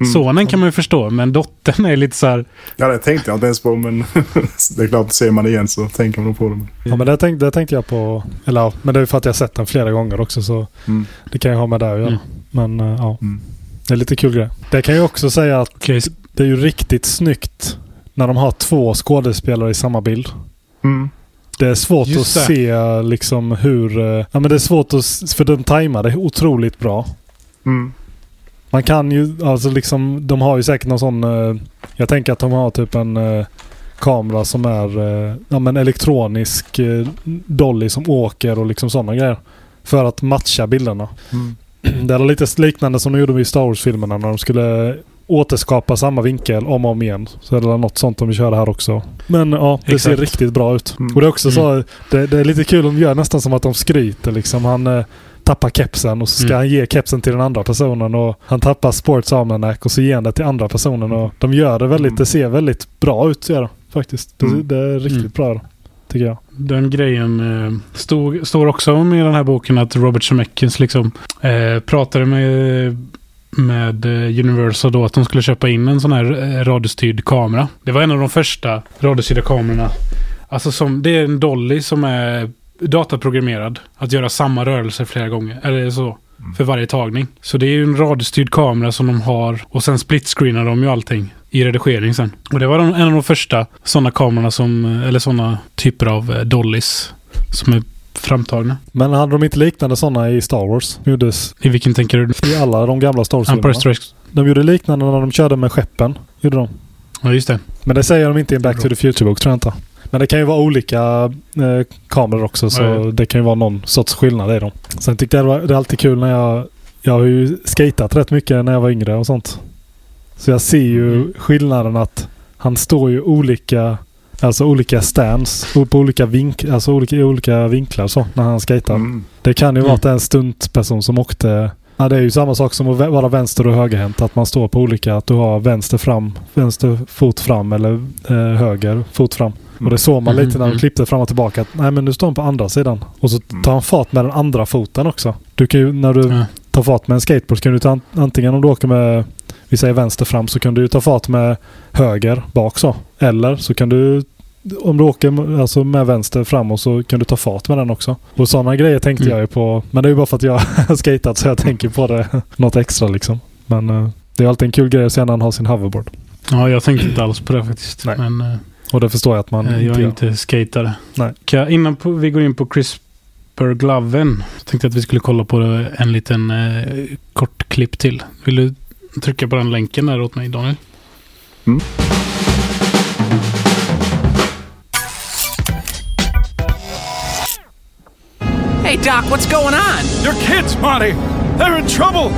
Mm. Sonen kan man ju förstå, men dottern är lite så här... Ja, det tänkte jag inte ens på men det är klart, ser man det igen så tänker man på det. Ja men det tänkte, det tänkte jag på. Eller ja, men det är för att jag har sett den flera gånger också så Mm. det kan jag ha med där att göra. Mm. Men eh, ja, Mm. Det är lite kul grej. Det kan jag också säga att Okej, det är ju riktigt snyggt när de har två skådespelare i samma bild. Mm. Det är svårt Just att det. se liksom hur... eh, Ja men det är svårt att... För de tajmar det otroligt bra. Mm. Man kan ju alltså liksom... De har ju säkert någon sån... eh, Jag tänker att de har typ en eh, kamera som är ja, men elektronisk dolly som åker och liksom sådana grejer. För att matcha bilderna. Mm. Det är lite liknande som de gjorde i Star Wars-filmerna när de skulle återskapa samma vinkel om och om igen. Så är det något sånt de vill köra här också. Men ja, det ser Exakt. riktigt bra ut. Mm. Och det är också så, det, det är lite kul, de gör nästan som att de skryter liksom. Han eh, tappar kepsen och så ska Mm. han ge kepsen till den andra personen och han tappar Sports Almanac och så ger han det till andra personen och de gör det väldigt, Mm. det ser väldigt bra ut gör det, faktiskt. Det, Mm. det är riktigt Mm. bra tycker jag. Den grejen eh, stod, står också om i den här boken att Robert Zemeckis liksom eh, pratade med, med eh, Universal då att de skulle köpa in en sån här eh, radiostyrd kamera. Det var en av de första radiostyrda kamerorna. Alltså som, det är en dolly som är dataprogrammerad att göra samma rörelse flera gånger. Eller så. För varje tagning. Så det är ju en radiostyrd kamera som de har och sen splitscreenar de ju allting i redigering sen. Och det var en av de första sådana kamerorna som, eller sådana typer av eh, dollys som är framtagna. Men hade de inte liknande sådana i Star Wars? Gjordes I vilken tänker du? i alla de gamla Star Wars-filmerna. De gjorde liknande när de körde med skeppen. Gjorde de. Ja, just det. Men det säger de inte i en Back to the Future-bok tror jag inte. Men det kan ju vara olika eh, kameror också så Ja, ja. det kan ju vara någon sorts skillnad i dem. Sen tyckte jag det var det är alltid kul när jag... Jag har ju skatat rätt mycket när jag var yngre och sånt. Så jag ser ju Mm. skillnaden att han står ju olika... Alltså olika stands på olika, vink, alltså olika, olika vinklar så när han skatar. Mm. Det kan ju vara Mm. att det är en stuntperson som åkte... Ja, det är ju samma sak som att vara vänster och högerhänt. Att man står på olika... Att du har vänster fram, vänster fot fram eller eh, höger fot fram. Och det såg man Mm, lite när de mm. klippte fram och tillbaka. Att, nej men nu står han på andra sidan. Och så tar han fart med den andra foten också. Du kan ju, när du Tar fart med en skateboard så kan du ta an- antingen om du åker med, vi säger vänster fram, så kan du ta fart med höger bak så. Eller så kan du, om du åker alltså med vänster framåt så kan du ta fart med den också. Och sådana grejer tänkte Mm. jag ju på. Men det är ju bara för att jag har skatat så jag tänker på det något extra liksom. Men eh, det är alltid en kul grej att se när han har sin hoverboard. Ja, jag tänkte inte alls på det faktiskt. Nej. Men eh, Och det förstår jag att man jag inte är inte skatare. Nej. Kan jag, innan vi går in på CRISPR-gloven så tänkte jag att vi skulle kolla på en liten eh, kort klipp till. Vill du trycka på den länken där åt mig, Daniel? Hey, Doc, what's going on? Your kids, Marty! They're in trouble!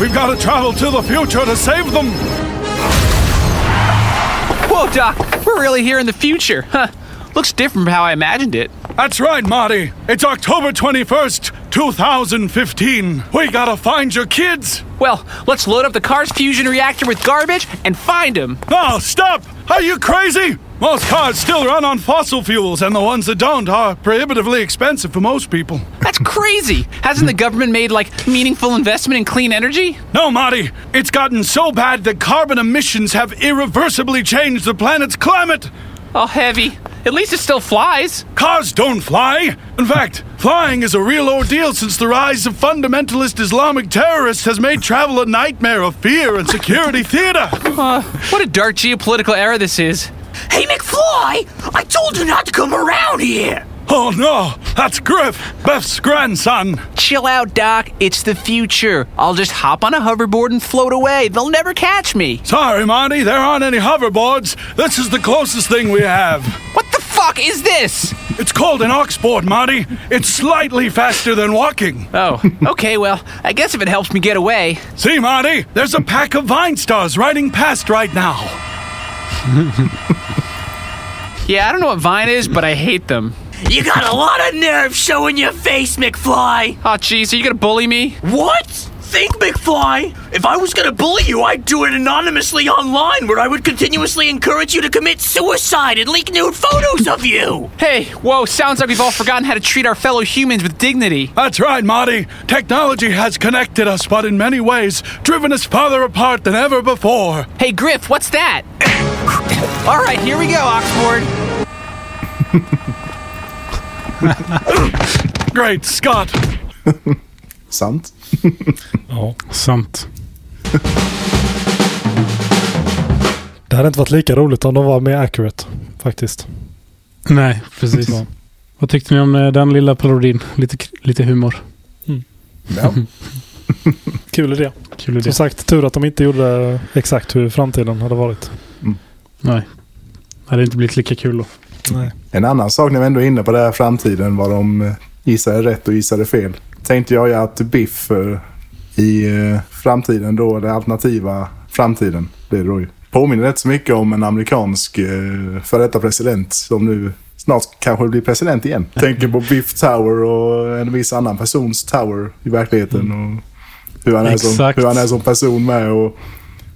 We've got to travel to the future to save them! Whoa, Doc, we're really here in the future. Huh. Looks different from how I imagined it. That's right, Marty. It's October 21st, 2015. We gotta find your kids! Well, let's load up the car's fusion reactor with garbage and find them. Oh, stop! Are you crazy? Most cars still run on fossil fuels, and the ones that don't are prohibitively expensive for most people. That's crazy. Hasn't the government made, like, meaningful investment in clean energy? No, Marty, it's gotten so bad that carbon emissions have irreversibly changed the planet's climate. Oh, heavy. At least it still flies. Cars don't fly. In fact, flying is a real ordeal since the rise of fundamentalist Islamic terrorists has made travel a nightmare of fear and security theater. Uh, what a dark geopolitical era this is. Hey, McFly! I told you not to come around here! Oh no, that's Griff, Beth's grandson. Chill out, Doc. It's the future. I'll just hop on a hoverboard and float away. They'll never catch me. Sorry, Marty, there aren't any hoverboards. This is the closest thing we have. What the fuck? is this? It's called an oxboard, Marty. It's slightly faster than walking. Oh, okay, well, I guess if it helps me get away. See, Marty, there's a pack of Vine Stars riding past right now. Yeah, I don't know what Vine is, but I hate them. You got a lot of nerve showing your face, McFly. Oh, jeez, are you gonna bully me? What? Think, McFly. If I was gonna bully you, I'd do it anonymously online, where I would continuously encourage you to commit suicide and leak nude photos of you. Hey, whoa, sounds like we've all forgotten how to treat our fellow humans with dignity. That's right, Marty. Technology has connected us, but in many ways, driven us farther apart than ever before. Hey, Griff, what's that? all right, here we go, Oxford. Great Scott! Sant. Ja. Sant. Det hade inte varit lika roligt om de var mer accurate. Faktiskt. Nej, precis. Ja. Vad tyckte ni om eh, den lilla parodin? Lite, lite humor. Ja. Kul idé. Kul idé. Som sagt, tur att de inte gjorde exakt hur framtiden hade varit. Nej. Det hade inte blivit lika kul då. Nej. En annan sak när vi ändå är inne på det här framtiden, vad de eh, gissade rätt och gissade fel. Tänkte jag att Biff eh, i eh, framtiden då, den alternativa framtiden, blir det då ju. Påminner rätt så mycket om en amerikansk före detta president som nu snart kanske blir president igen. Tänker på Biff Tower och en viss annan persons Tower i verkligheten. Och hur, han är som, hur han är som person med. Och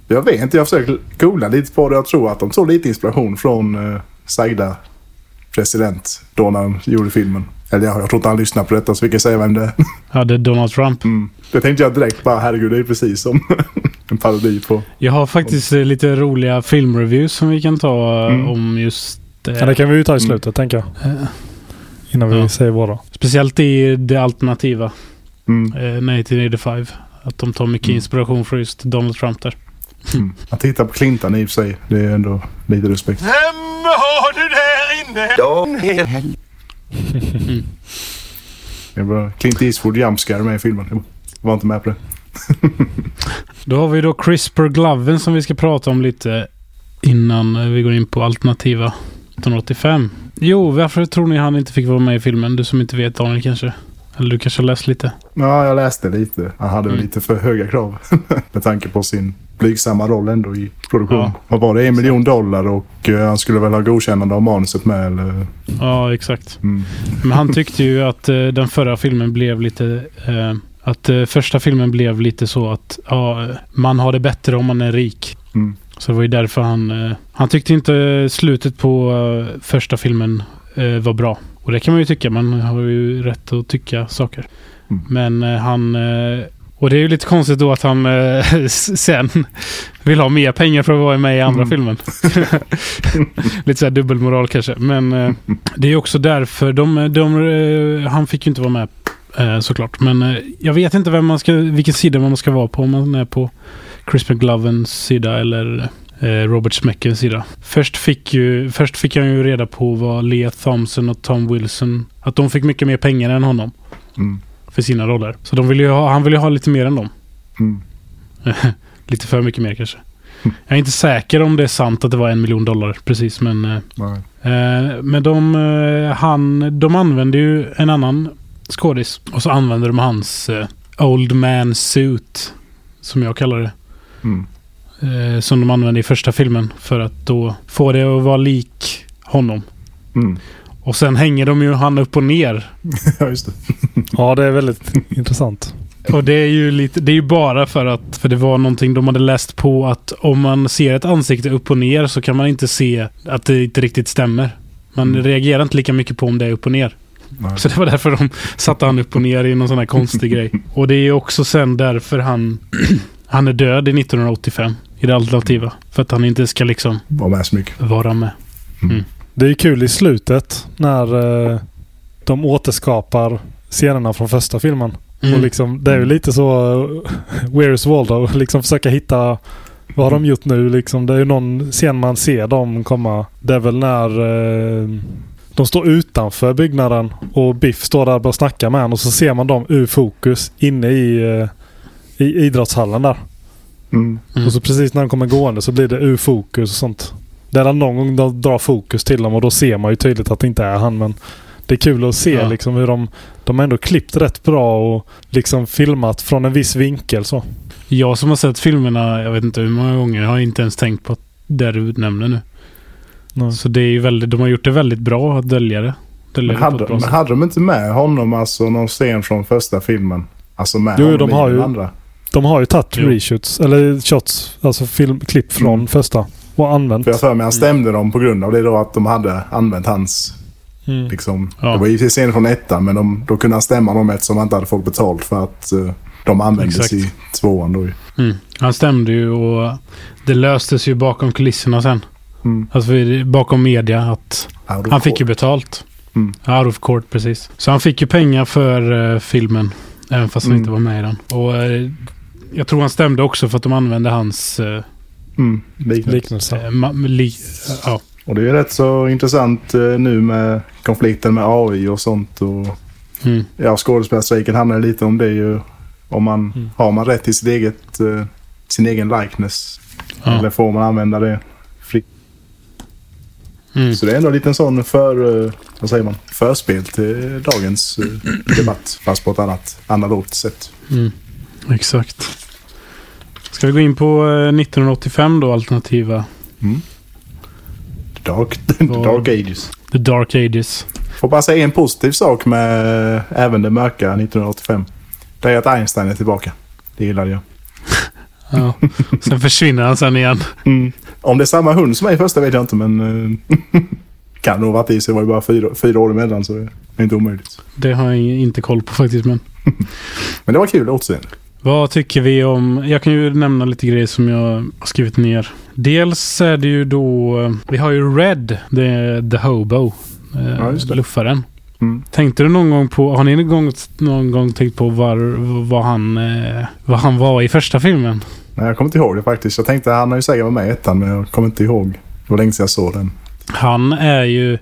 jag vet inte, jag försöker googla lite på det. Jag tror att de tog lite inspiration från eh, sagda president då när de gjorde filmen. Eller ja, jag tror inte han lyssnar på detta så vi kan säga vem det är. Ja, det är Donald Trump. Mm. Det tänkte jag direkt bara, herregud det är precis som en parodi på. Jag har faktiskt eh, lite roliga filmreviews som vi kan ta eh, Mm. om just... eh, Ja, det kan vi ju ta i slutet, tänker jag. Innan vi Ja. säger våra. Speciellt i det alternativa. Mm. Eh, 1985. Att de tar mycket Mm. inspiration från just Donald Trump där. Mm. Att titta på Clinton i och för sig, det är ändå lite respekt. Vem har du där inne? De Det var Clint Eastwood jumpscare med i filmen. Jag var inte med på det. Då har vi då CRISPR Gloven som vi ska prata om lite innan vi går in på alternativa 1985. Jo, varför tror ni han inte fick vara med i filmen? Du som inte vet Daniel kanske? Eller du kanske har läst lite? Ja, jag läste lite. Han hade Mm. lite för höga krav. med tanke på sin blygsamma roll ändå i produktion. Ja. Vad var det? En miljon dollar och eh, han skulle väl ha godkännande av manuset med eller? Ja, exakt. Mm. Men han tyckte ju att eh, den förra filmen blev lite... Eh, att första filmen blev lite så att ja, man har det bättre om man är rik. Mm. Så det var ju därför han... Han tyckte inte slutet på första filmen var bra. Och det kan man ju tycka. Man har ju rätt att tycka saker. Mm. Men han... Och det är ju lite konstigt då att han eh, sen vill ha mer pengar för att vara med i andra Mm. filmen. lite så här dubbelmoral kanske. Men eh, det är också därför de, de, eh, han fick ju inte vara med eh, såklart. Men eh, jag vet inte vem man ska, vilken sida man ska vara på. Om man är på Chris McGlovens sida eller eh, Robert Smeckens sida. Först fick, ju, först fick jag ju reda på vad Lea Thompson och Tom Wilson, att de fick mycket mer pengar än honom Mm. För sina roller. Så de ville ju ha, han ville ju ha lite mer än dem. Mm. lite för mycket mer kanske. Jag är inte säker om det är sant att det var en miljon dollar precis men eh. Eh, men de, eh, han, de använde ju en annan skådis. Och så använde de hans eh, Old Man Suit. Som jag kallar det. Mm. Eh, som de använde i första filmen. För att då få det att vara lik honom. Mm. Och sen hänger de ju han upp och ner. ja, just det. Ja, det är väldigt intressant. Och det är ju lite, det är ju bara för att, för det var någonting de hade läst på att om man ser ett ansikte upp och ner så kan man inte se att det inte riktigt stämmer. Man Mm. reagerar inte lika mycket på om det är upp och ner. Nej. Så det var därför de satte han upp och ner i någon sån här konstig grej. Och det är också sen därför han, han är död i 1985 i det alternativa. För att han inte ska liksom Var med så mycket. vara med. Det är kul i slutet när eh, de återskapar scenerna från första filmen. Mm. Och liksom, det är ju lite så uh, Where is Waldo? Liksom försöka hitta vad har de gjort nu? Liksom, det är ju någon scen man ser dem komma. Det är väl när eh, de står utanför byggnaden och Biff står där och börjar snacka med honom och så ser man dem ur fokus inne i, eh, i idrottshallen där. Mm. Mm. Och så precis när de kommer gående så blir det ur fokus och sånt. Det är någon gång de drar fokus till dem och då ser man ju tydligt att det inte är han. Men det är kul att se Ja. liksom hur de... De har ändå klippt rätt bra och liksom filmat från en viss vinkel så. Jag som har sett filmerna, jag vet inte hur många gånger, har inte ens tänkt på det du nämner nu. Nej. Så det är ju väldigt, de har gjort det väldigt bra att dölja det. Dölja Men det hade, bra men hade de inte med honom, alltså någon scen från första filmen? Alltså med Jo, honom de i har den ju- andra? De har ju tagit reshoots, eller shots, alltså film, klipp från Mm. första och använt. För jag för mig han stämde dem på grund av det då att de hade använt hans... Mm. Liksom, Ja. Det var givetvis scener från ettan men de, då kunde han stämma dem eftersom han inte hade fått betalt för att eh, de användes Exakt. i tvåan då ju. Mm. Han stämde ju och det löstes ju bakom kulisserna sen. Mm. Alltså bakom media att han fick ju betalt. Mm. Out of court, precis. Så han fick ju pengar för eh, filmen. Även fast han Mm. inte var med i den. Och eh, jag tror han stämde också för att de använde hans... Eh, Mm, liknande. Liknelse. eh, ma- li, ja. Och det är rätt så intressant eh, nu med konflikten med AI och sånt. Och, Mm. ja, skådespelarstrejken handlar lite om det ju. Om man, Mm. Har man rätt till sitt eget, eh, sin egen likeness? Ja. Eller får man använda det fritt? Mm. Så det är ändå en liten sån för, vad säger man, förspel till dagens debatt. Fast på ett annat analogt sätt. Mm. Exakt. Ska vi gå in på eh, 1985 då, alternativa? Dark, the Vad- dark ages. The Dark Ages. Får bara säga en positiv sak med eh, även det mörka 1985. Det är att Einstein är tillbaka. Det gillade jag. Ja. Sen försvinner han sen igen. Mm. Om det är samma hund som är i första vet jag inte men... eh, kan nog varit i sig. Det var ju bara fyra, fyra år emellan så det är inte omöjligt. Det har jag inte koll på faktiskt. Men Men det var kul återseende. Vad tycker vi om... Jag kan ju nämna lite grejer som jag har skrivit ner. Dels är det ju då... Vi har ju Red, the, the Hobo. eh, Ja, just det. luffaren. Mm. Tänkte du någon gång på... Har ni någon gång, någon gång tänkt på var, vad, han, eh, vad han var i första filmen? Nej, jag kommer inte ihåg det faktiskt. Jag tänkte han har ju säkert varit med i ettan men jag kommer inte ihåg. Det var länge sedan jag såg den. Han är ju...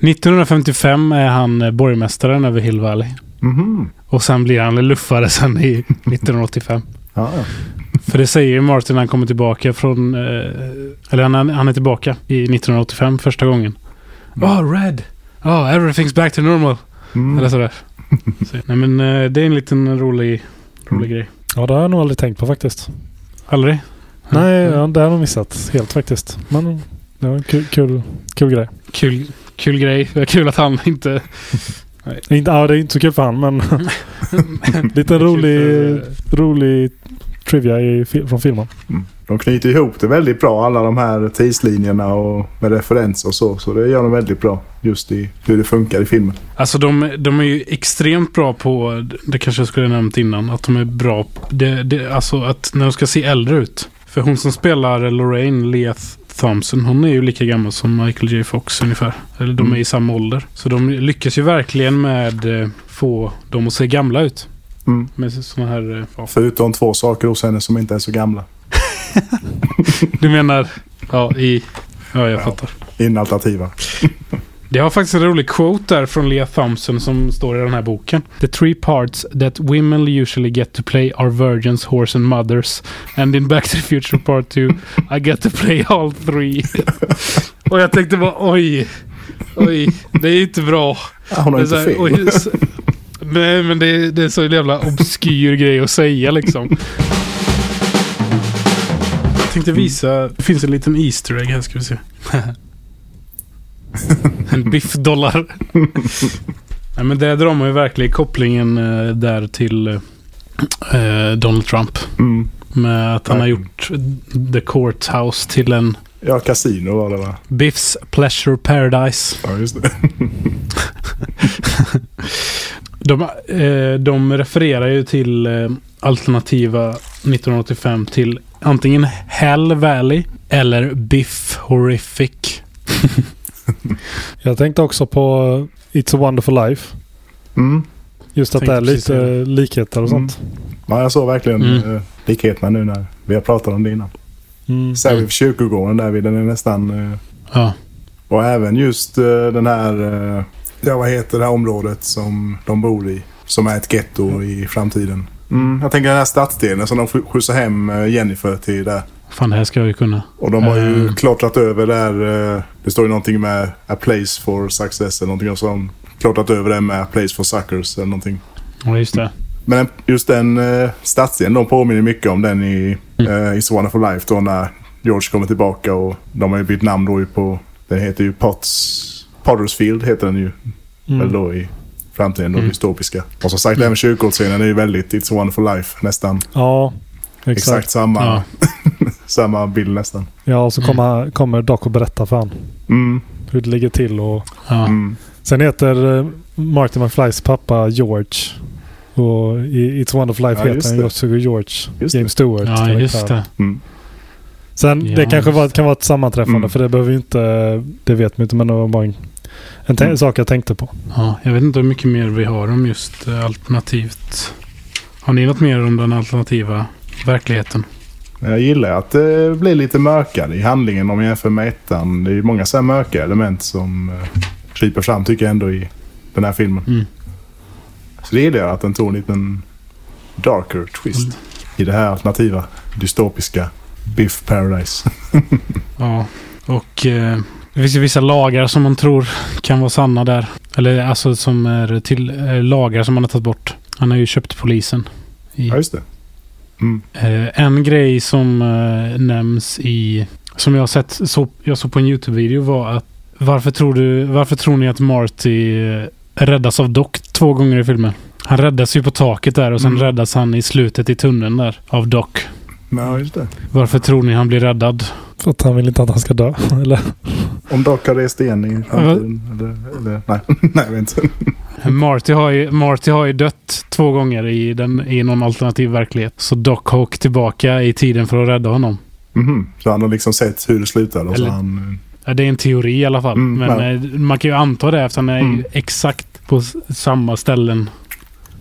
1955 är han eh, borgmästaren över Hill Valley. Mhm. Och sen blir han luffare sen i 1985. Ja, ja. För det säger ju Martin när han kommer tillbaka från... Eh, eller han, är- han är tillbaka i 1985 första gången. Oh, Red! Oh, everything's back to normal. Mm. Eller sådär. Så, nej men eh, det är en liten rolig, rolig grej. Ja, det har jag nog aldrig tänkt på faktiskt. Aldrig? Nej, ja, det har jag missat helt faktiskt. Men det var en kul, kul, kul grej. Kul, kul grej. Det är kul att han inte... Inte, ja, det är inte så kul för han, men lite rolig, rolig trivia i, från filmen. De knyter ihop det väldigt bra alla de här tidslinjerna och med referenser och så. Så det gör de väldigt bra. Just i hur det funkar i filmen. Alltså de, de är ju extremt bra på, det kanske jag skulle ha nämnt innan, att de är bra på, det, det, alltså att när de ska se äldre ut. För hon som spelar Lorraine, Leah Thompson, hon är ju lika gammal som Michael J Fox ungefär. Eller de är i samma ålder. Så de lyckas ju verkligen med eh, få dem att se gamla ut. Mm. Med såna här... eh, Ja. Förutom två saker hos henne som inte är så gamla. Du menar, ja i... Ja, jag fattar. Inalternativa. Det har faktiskt en rolig quote där från Leah Thompson som står i den här boken. The three parts that women usually get to play are virgins, horse and mothers. And in Back to the Future Part 2 I get to play all three. Och jag tänkte bara oj. Oj, det är inte bra. Hon har inte fel. oj, Nej, men det är, det är så jävla obskyr grej att säga liksom. Jag tänkte visa, det finns en liten Easter egg här ska vi se. en biffdollar. Nej, men där drar man ju verkligen kopplingen eh, där till eh, Donald Trump. Mm. Med att han har gjort The Courthouse till en Ja, Casino var det va? Biffs Pleasure Paradise. Ja, just det. De, eh, de refererar ju till eh, alternativa 1985 till antingen Hell Valley eller Biff Horrific. Jag tänkte också på It's a wonderful life. Mm. Just att det är lite likheter och Mm. sånt. Ja, jag såg verkligen Mm. eh, likheterna nu när vi har pratat om det innan. Mm. Ser vi kyrkogården där vid, den är nästan... eh, Ja. Och även just eh, den här... Ja, vad heter det här området som de bor i? Som är ett getto i framtiden. Mm, jag tänker den här stadsdelen som de sk- skjutsar hem Jennifer till där. Fan, det här ska jag ju kunna. Och de har ju Eh. klottrat över där. eh, Det står ju någonting med A place for success eller någonting. Och så har de klottrat över det med A place for suckers eller någonting. Ja, just det. Men just den uh, stadsdelen, de påminner mycket om den i Mm. uh, It's Wonderful Life då när George kommer tillbaka och de har ju bytt namn då ju på, den heter ju Potts, Pottersfield heter den ju. Mm. Väl då i framtiden då, Mm. dystopiska. Och som sagt även kyrkogårdsscenen är ju väldigt It's a Wonderful Life nästan. Ja, Exakt, exakt. samma, Ja. samma bild nästan. Ja, och så kommer, kommer Doc och berätta för han Mm. hur det ligger till. Och... Ja. Mm. Sen heter eh, Marty McFlys pappa George. Och i It's a Wonderful Life Ja, heter han också George. Just James Stewart. ja, just det. Mm. Sen Ja, det kanske var, kan vara ett sammanträffande Mm. för det behöver ju inte, det vet man inte men det var bara en, en Mm. sak jag tänkte på. Ja, jag vet inte hur mycket mer vi har om just eh, alternativt. Har ni något mer om den alternativa verkligheten? Jag gillar att det blir lite mörkare i handlingen om jag jämför med ettan. Det är många så här mörka element som uh, kryper fram tycker jag ändå i den här filmen. Mm. Så det gillar jag att den tog en liten darker twist i det här alternativa dystopiska Biff Paradise. Ja, och eh, det finns ju vissa lagar som man tror kan vara sanna där. Eller alltså som är till eh, lagar som man har tagit bort. Han har ju köpt polisen. I, ja, just det. Mm. eh, en grej som eh, nämns i... Som jag har sett, så, jag såg på en YouTube-video var att varför tror, du, varför tror ni att Marty eh, räddas av Doc två gånger i filmen? Han räddas ju på taket där och sen Mm. räddas han i slutet i tunneln där av Doc. Ja, just det. Varför tror ni han blir räddad? För att han vill inte att han ska dö. Eller? Om Doc har rest igen i framtiden. Eller, eller, nej, nej, jag vet inte. Marty har, ju, Marty har ju dött två gånger i, den, i någon alternativ verklighet. Så Doc har åkt tillbaka i tiden för att rädda honom. Mhm. Så han har liksom sett hur det slutar och så Eller- han... Ja, Det är en teori i alla fall. Mm, Men ja. eh, man kan ju anta det eftersom han är Mm. exakt på samma ställen.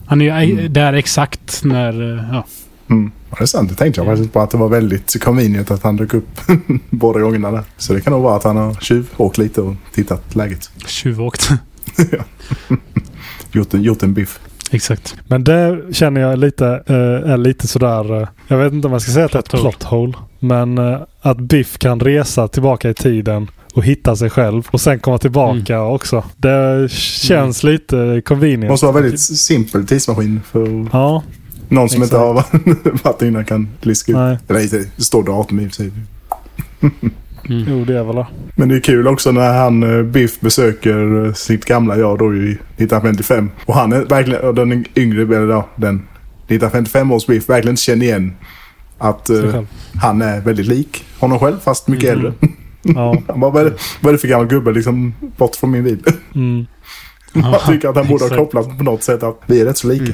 Han är ju Mm. där exakt när... eh, Ja. Mm. Ja, det är sant. Det tänkte jag faktiskt på att det var väldigt convenient att han dök upp båda gångerna där. Så det kan nog vara att han har tjuvåkt lite och tittat läget. Tjuvåkt. Gjort en, gjort en biff. exakt. Men det känner jag lite, eh, är lite sådär, eh, jag vet inte om jag ska säga att det är ett Plot hole. Men eh, att Biff kan resa tillbaka i tiden och hitta sig själv och sen komma tillbaka Mm. också. Det känns lite Det convenient. måste vara väldigt simpel tidsmaskin för Ja, någon som Exakt. inte har varit innan kan liska ut. nej. Det står datum i och för sig. Mm. Jo, det är väl det. Men det är kul också när han eh, Biff besöker eh, sitt gamla jag då i 1955. Och han är verkligen, den yngre, eller ja, den 1955 års Biff verkligen inte känner igen att själv. han är väldigt lik honom själv fast mycket Mm. äldre. Ja. Han bara, vad är, det, vad är det för gammal gubbe liksom bort från min bil? Mm. Jag tycker att han borde ha kopplat på något sätt att vi är rätt så lika.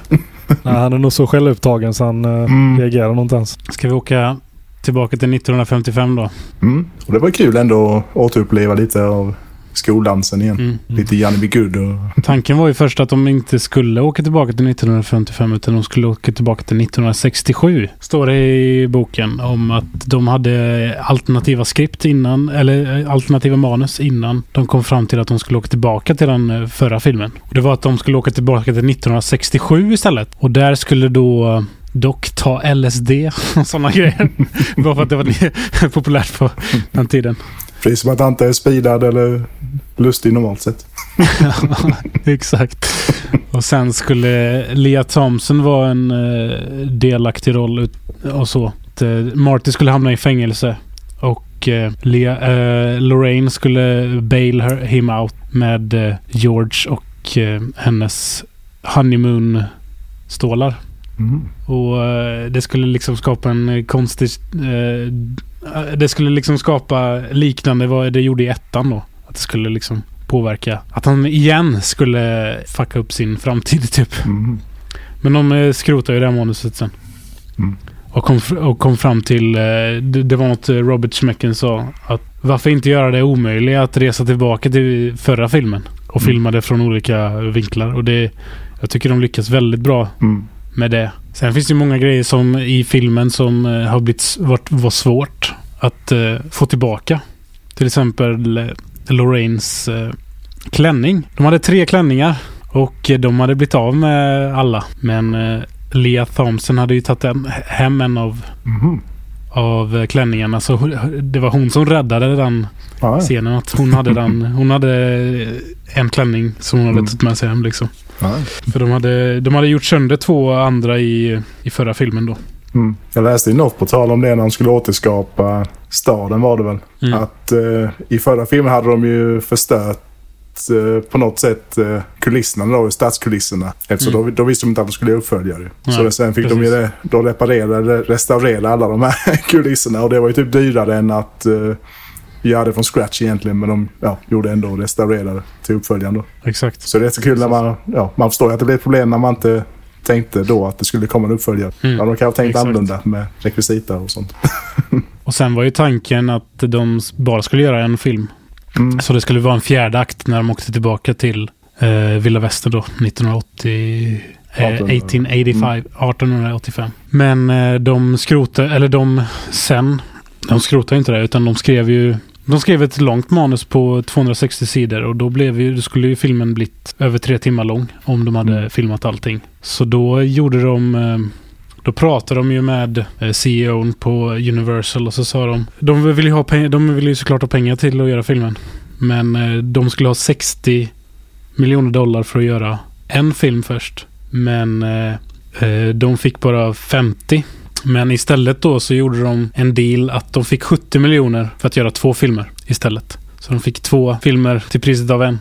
Nej, han är nog så självupptagen så han eh, Mm. reagerar nog inte ens. Ska vi åka tillbaka till 1955 då? Mm. Och det var kul ändå att återuppleva lite av skoldansen igen. Mm. Lite Janne Be Good och... Tanken var ju först att de inte skulle åka tillbaka till 1955 utan de skulle åka tillbaka till 1967. Står det i boken om att de hade alternativa skript innan, eller eh, alternativa manus innan de kom fram till att de skulle åka tillbaka till den eh, förra filmen. Och det var att de skulle åka tillbaka till 1967 istället. Och där skulle då eh, Dock ta LSD och sådana grejer. Bara för att det var populärt på den tiden. Precis som att han inte är speedad eller lustig normalt sett. Exakt. Och sen skulle Lea Thompson vara en eh, delaktig roll och så. Eh, Marty skulle hamna i fängelse. Och eh, Lea, eh, Lorraine skulle bail her, him out med George och eh, hennes honeymoon-stålar. Mm. Och eh, det skulle liksom skapa en konstig... Det skulle liksom skapa liknande vad det gjorde i ettan då. Att det skulle liksom påverka. Att han igen skulle fucka upp sin framtid typ. Mm. Men de eh, skrotade ju det här manuset sen. Mm. Och, kom, och kom fram till... eh, Det, det var något eh, Robert Schmecken sa. Att varför inte göra det omöjliga att resa tillbaka till förra filmen. Och Mm. filma det från olika vinklar. Och det... Jag tycker de lyckas väldigt bra Mm. med det. Sen finns det många grejer som i filmen som eh, har blivit varit, var svårt att eh, få tillbaka. Till exempel eh, Lorraines eh, klänning. De hade tre klänningar och de hade blivit av med alla. Men eh, Lea Thompson hade ju tagit en, hem en av, Mhm. av eh, klänningarna. Så det var hon som räddade den ja. scenen. Att hon hade den. Hon hade en klänning som hon hade Mm. tagit med sig hem liksom. Ja. För de hade, de hade gjort sönder två andra i, i förra filmen då. Mm. Jag läste i något på tal om det när de skulle återskapa staden var det väl. Mm. Att eh, i förra filmen hade de ju förstört eh, på något sätt eh, kulisserna då, stadskulisserna. Eftersom Mm. då, då visste de inte att de skulle göra uppföljare. Nej, så det, sen fick de ju precis. det, då reparera, restaurera alla de här kulisserna. Och det var ju typ dyrare än att eh, göra det från scratch egentligen. Men de ja, gjorde ändå och restaurerade till uppföljaren då. Exakt. Så det är så kul när man, ja, man förstår att det blir ett problem när man inte tänkte då att det skulle komma en uppföljare. Mm. Ja, de kanske tänkt Exakt. annorlunda med rekvisita och sånt. Och sen var ju tanken att de bara skulle göra en film. Mm. Så det skulle vara en fjärde akt när de åkte tillbaka till eh, Villa Väster då, 1980... Eh, 1885, 1885. Men eh, de skrotade, eller de sen, de skrotade inte det utan de skrev ju de skrev ett långt manus på 260 sidor och då, blev ju, då skulle ju filmen blivit över tre timmar lång om de hade filmat allting. Så då gjorde de eh, då pratade de ju med eh, CEOn på Universal och så sa de de vill ju, ha peng- de vill ju såklart ha pengar till att göra filmen. Men eh, de skulle ha 60 miljoner dollar för att göra en film först. Men de fick bara 50. Men istället då så gjorde de en deal att de fick 70 miljoner för att göra två filmer istället. Så de fick två filmer till priset av en.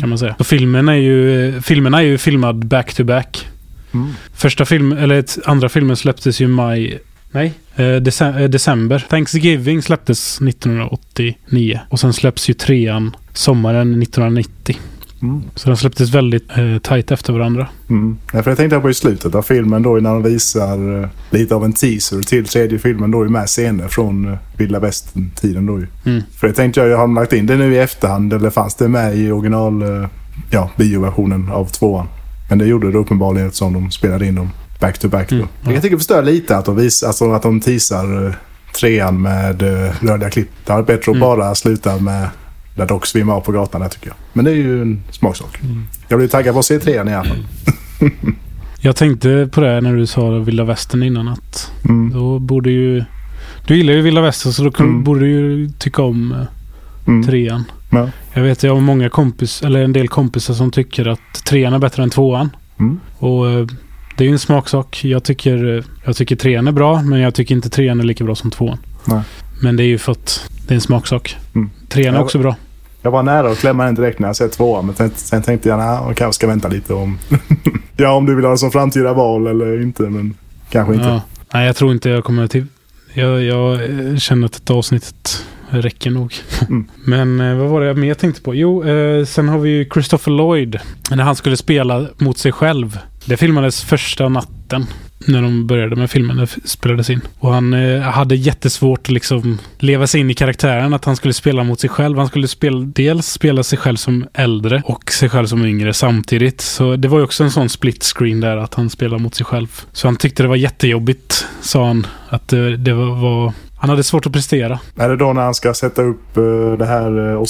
Kan man säga. Och filmen är ju, filmerna är ju filmad back to back. Mm. Första film, eller andra filmen släpptes ju i maj. Nej, eh, eh, december. Thanksgiving släpptes 1989. Och sen släpps ju trean sommaren 1990. Mm. Så den släpptes väldigt eh, tajt efter varandra. Mm. Ja, för jag tänkte på i slutet av filmen då när de visar eh, lite av en teaser till tredje filmen då med scener från eh, vilda västern-tiden då. Mm. För det tänkte jag, har de lagt in det nu i efterhand eller fanns det med i original eh, ja, bioversionen av tvåan? Men det gjorde det uppenbarligen eftersom de spelade in dem back to back då. Mm, ja. Jag tycker det förstör lite att de, visar, alltså att de teasar eh, trean med eh, rörliga klipp. Det hade varit bättre att Mm. bara sluta med där Doc svimmar av på gatan där tycker jag. Men det är ju en smaksak. Mm. Jag blir taggad på att se trean i alla fall. Jag tänkte på det när du sa vilda västern innan att Mm. då borde ju... Du gillar ju vilda västern så då kan, Mm. borde du ju tycka om eh, Mm. trean. Ja. Jag vet jag har många kompis, eller en del kompisar som tycker att trean är bättre än tvåan. Mm. Och eh, det är ju en smaksak. Jag tycker, eh, jag tycker trean är bra, men jag tycker inte trean är lika bra som tvåan. Nej. Men det är ju för att det är en smaksak. Mm. Trean är också bra. Jag var nära att klämma den direkt när jag sett tvåan. Men sen, sen tänkte jag att jag kanske ska vänta lite om... ja, om du vill ha det som framtida val eller inte. Men kanske inte. Ja. Nej, jag tror inte jag kommer till... Jag, jag eh, känner att detta avsnittet räcker nog. Mm. Men eh, vad var det jag mer tänkte på? Jo, eh, sen har vi ju Christopher Lloyd. När han skulle spela mot sig själv. Det filmades första natten. När de började med filmen, när spelades in. Och han eh, hade jättesvårt att liksom leva sig in i karaktären. Att han skulle spela mot sig själv. Han skulle spela, dels spela sig själv som äldre och sig själv som yngre samtidigt. Så det var ju också en sån split screen där att han spelar mot sig själv. Så han tyckte det var jättejobbigt, sa han. Att det, det var, var... Han hade svårt att prestera. Är det då när han ska sätta upp eh, det här uh,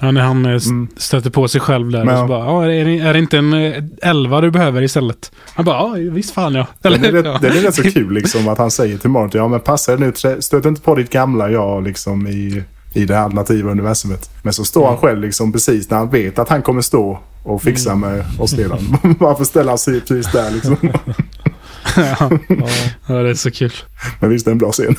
Ja, när han eh, Mm. stöter på sig själv där Men- och så bara, är, det, är det inte en eh, elva du behöver istället? Han bara, ja visst fan ja. Det är, rätt, ja. det är rätt så kul liksom att han säger till Martin, ja men passa nu, stöt inte på ditt gamla jag liksom i, i det alternativa universumet. Men så står han själv liksom precis när han vet att han kommer stå och fixa med Osledaren. Varför ställer han sig precis där liksom? ja. ja, det är så kul. Men visst, det är en bra scen.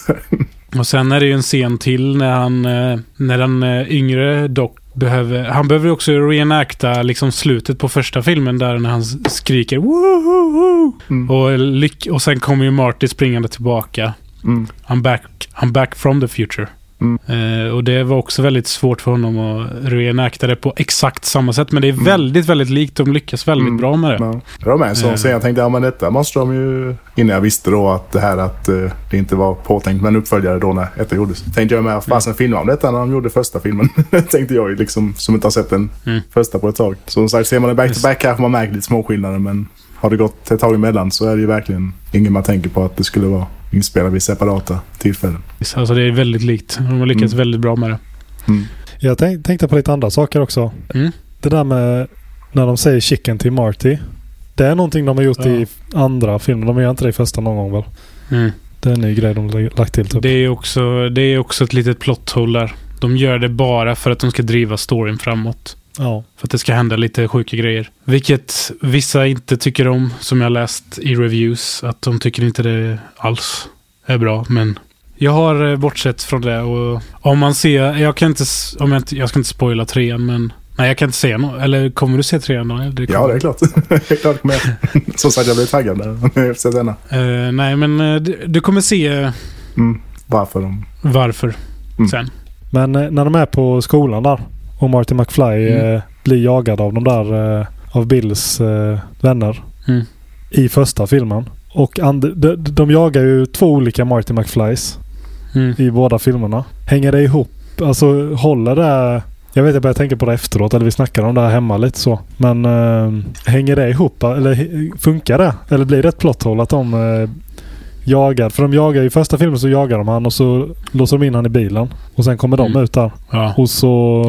Och sen är det ju en scen till när han, eh, när den yngre dock behöver, han behöver också reenacta liksom slutet på första filmen där när han skriker Woohoo! Mm. Och, lyck, och sen kommer ju Marty springande tillbaka. Mm. I'm back, I'm back from the future. Mm. Eh, och det var också väldigt svårt för honom att reenacta det på exakt samma sätt. Men det är Mm. väldigt, väldigt likt. De lyckas väldigt Mm. bra med det. Ja. Det var med en sån scen. Jag tänkte, ja men detta måste de ju... Innan jag visste då att det här att eh, det inte var påtänkt men uppföljare då när ettan gjordes. Tänkte jag med, Mm. fasen filma om detta när de gjorde första filmen. tänkte jag ju liksom, som inte har sett den Mm. första på ett tag. Som sagt, ser man det back to back kanske man märker lite småskillnader men har det gått ett tag emellan så är det ju verkligen ingen man tänker på att det skulle vara inspelat vid separata tillfällen. Alltså det är väldigt likt. De har lyckats Mm. väldigt bra med det. Jag tänk, tänkte på lite andra saker också. Mm. Det där med när de säger chicken till Marty. Det är någonting de har gjort Ja. i andra filmer. De gör inte det i första någon gång väl? Mm. Det är en ny grej de har lagt till typ. Det är också, det är också ett litet plot hole där. De gör det bara för att de ska driva storyn framåt. Ja. För att det ska hända lite sjuka grejer. Vilket vissa inte tycker om, som jag har läst i reviews. Att de tycker inte det alls är bra. Men jag har eh, bortsett från det. Och om man ser, jag kan inte, om jag, inte, jag ska inte spoila trean men Nej, jag kan inte säga något. Eller kommer du se trean då? Det Ja, det är klart. det är klart kommer jag. Som sagt, jag blir taggad när jag denna. Eh, nej, men eh, du, du kommer se Mm. Varför de... varför Mm. sen. Men när de är på skolan där och Marty McFly Mm. eh, blir jagad av de där eh, av Bills eh, vänner Mm. i första filmen. Och and, de, de jagar ju två olika Marty McFlys Mm. i båda filmerna. Hänger det ihop? Alltså håller det... Jag vet jag började tänka på det efteråt, eller vi snackade om det här hemma lite så. Men eh, hänger det ihop? Eller funkar det? Eller blir det ett plot hole att de eh, jagar? För de jagar i första filmen så jagar de han och så låser de in han i bilen. Och sen kommer de Mm. ut där. Ja, Och så.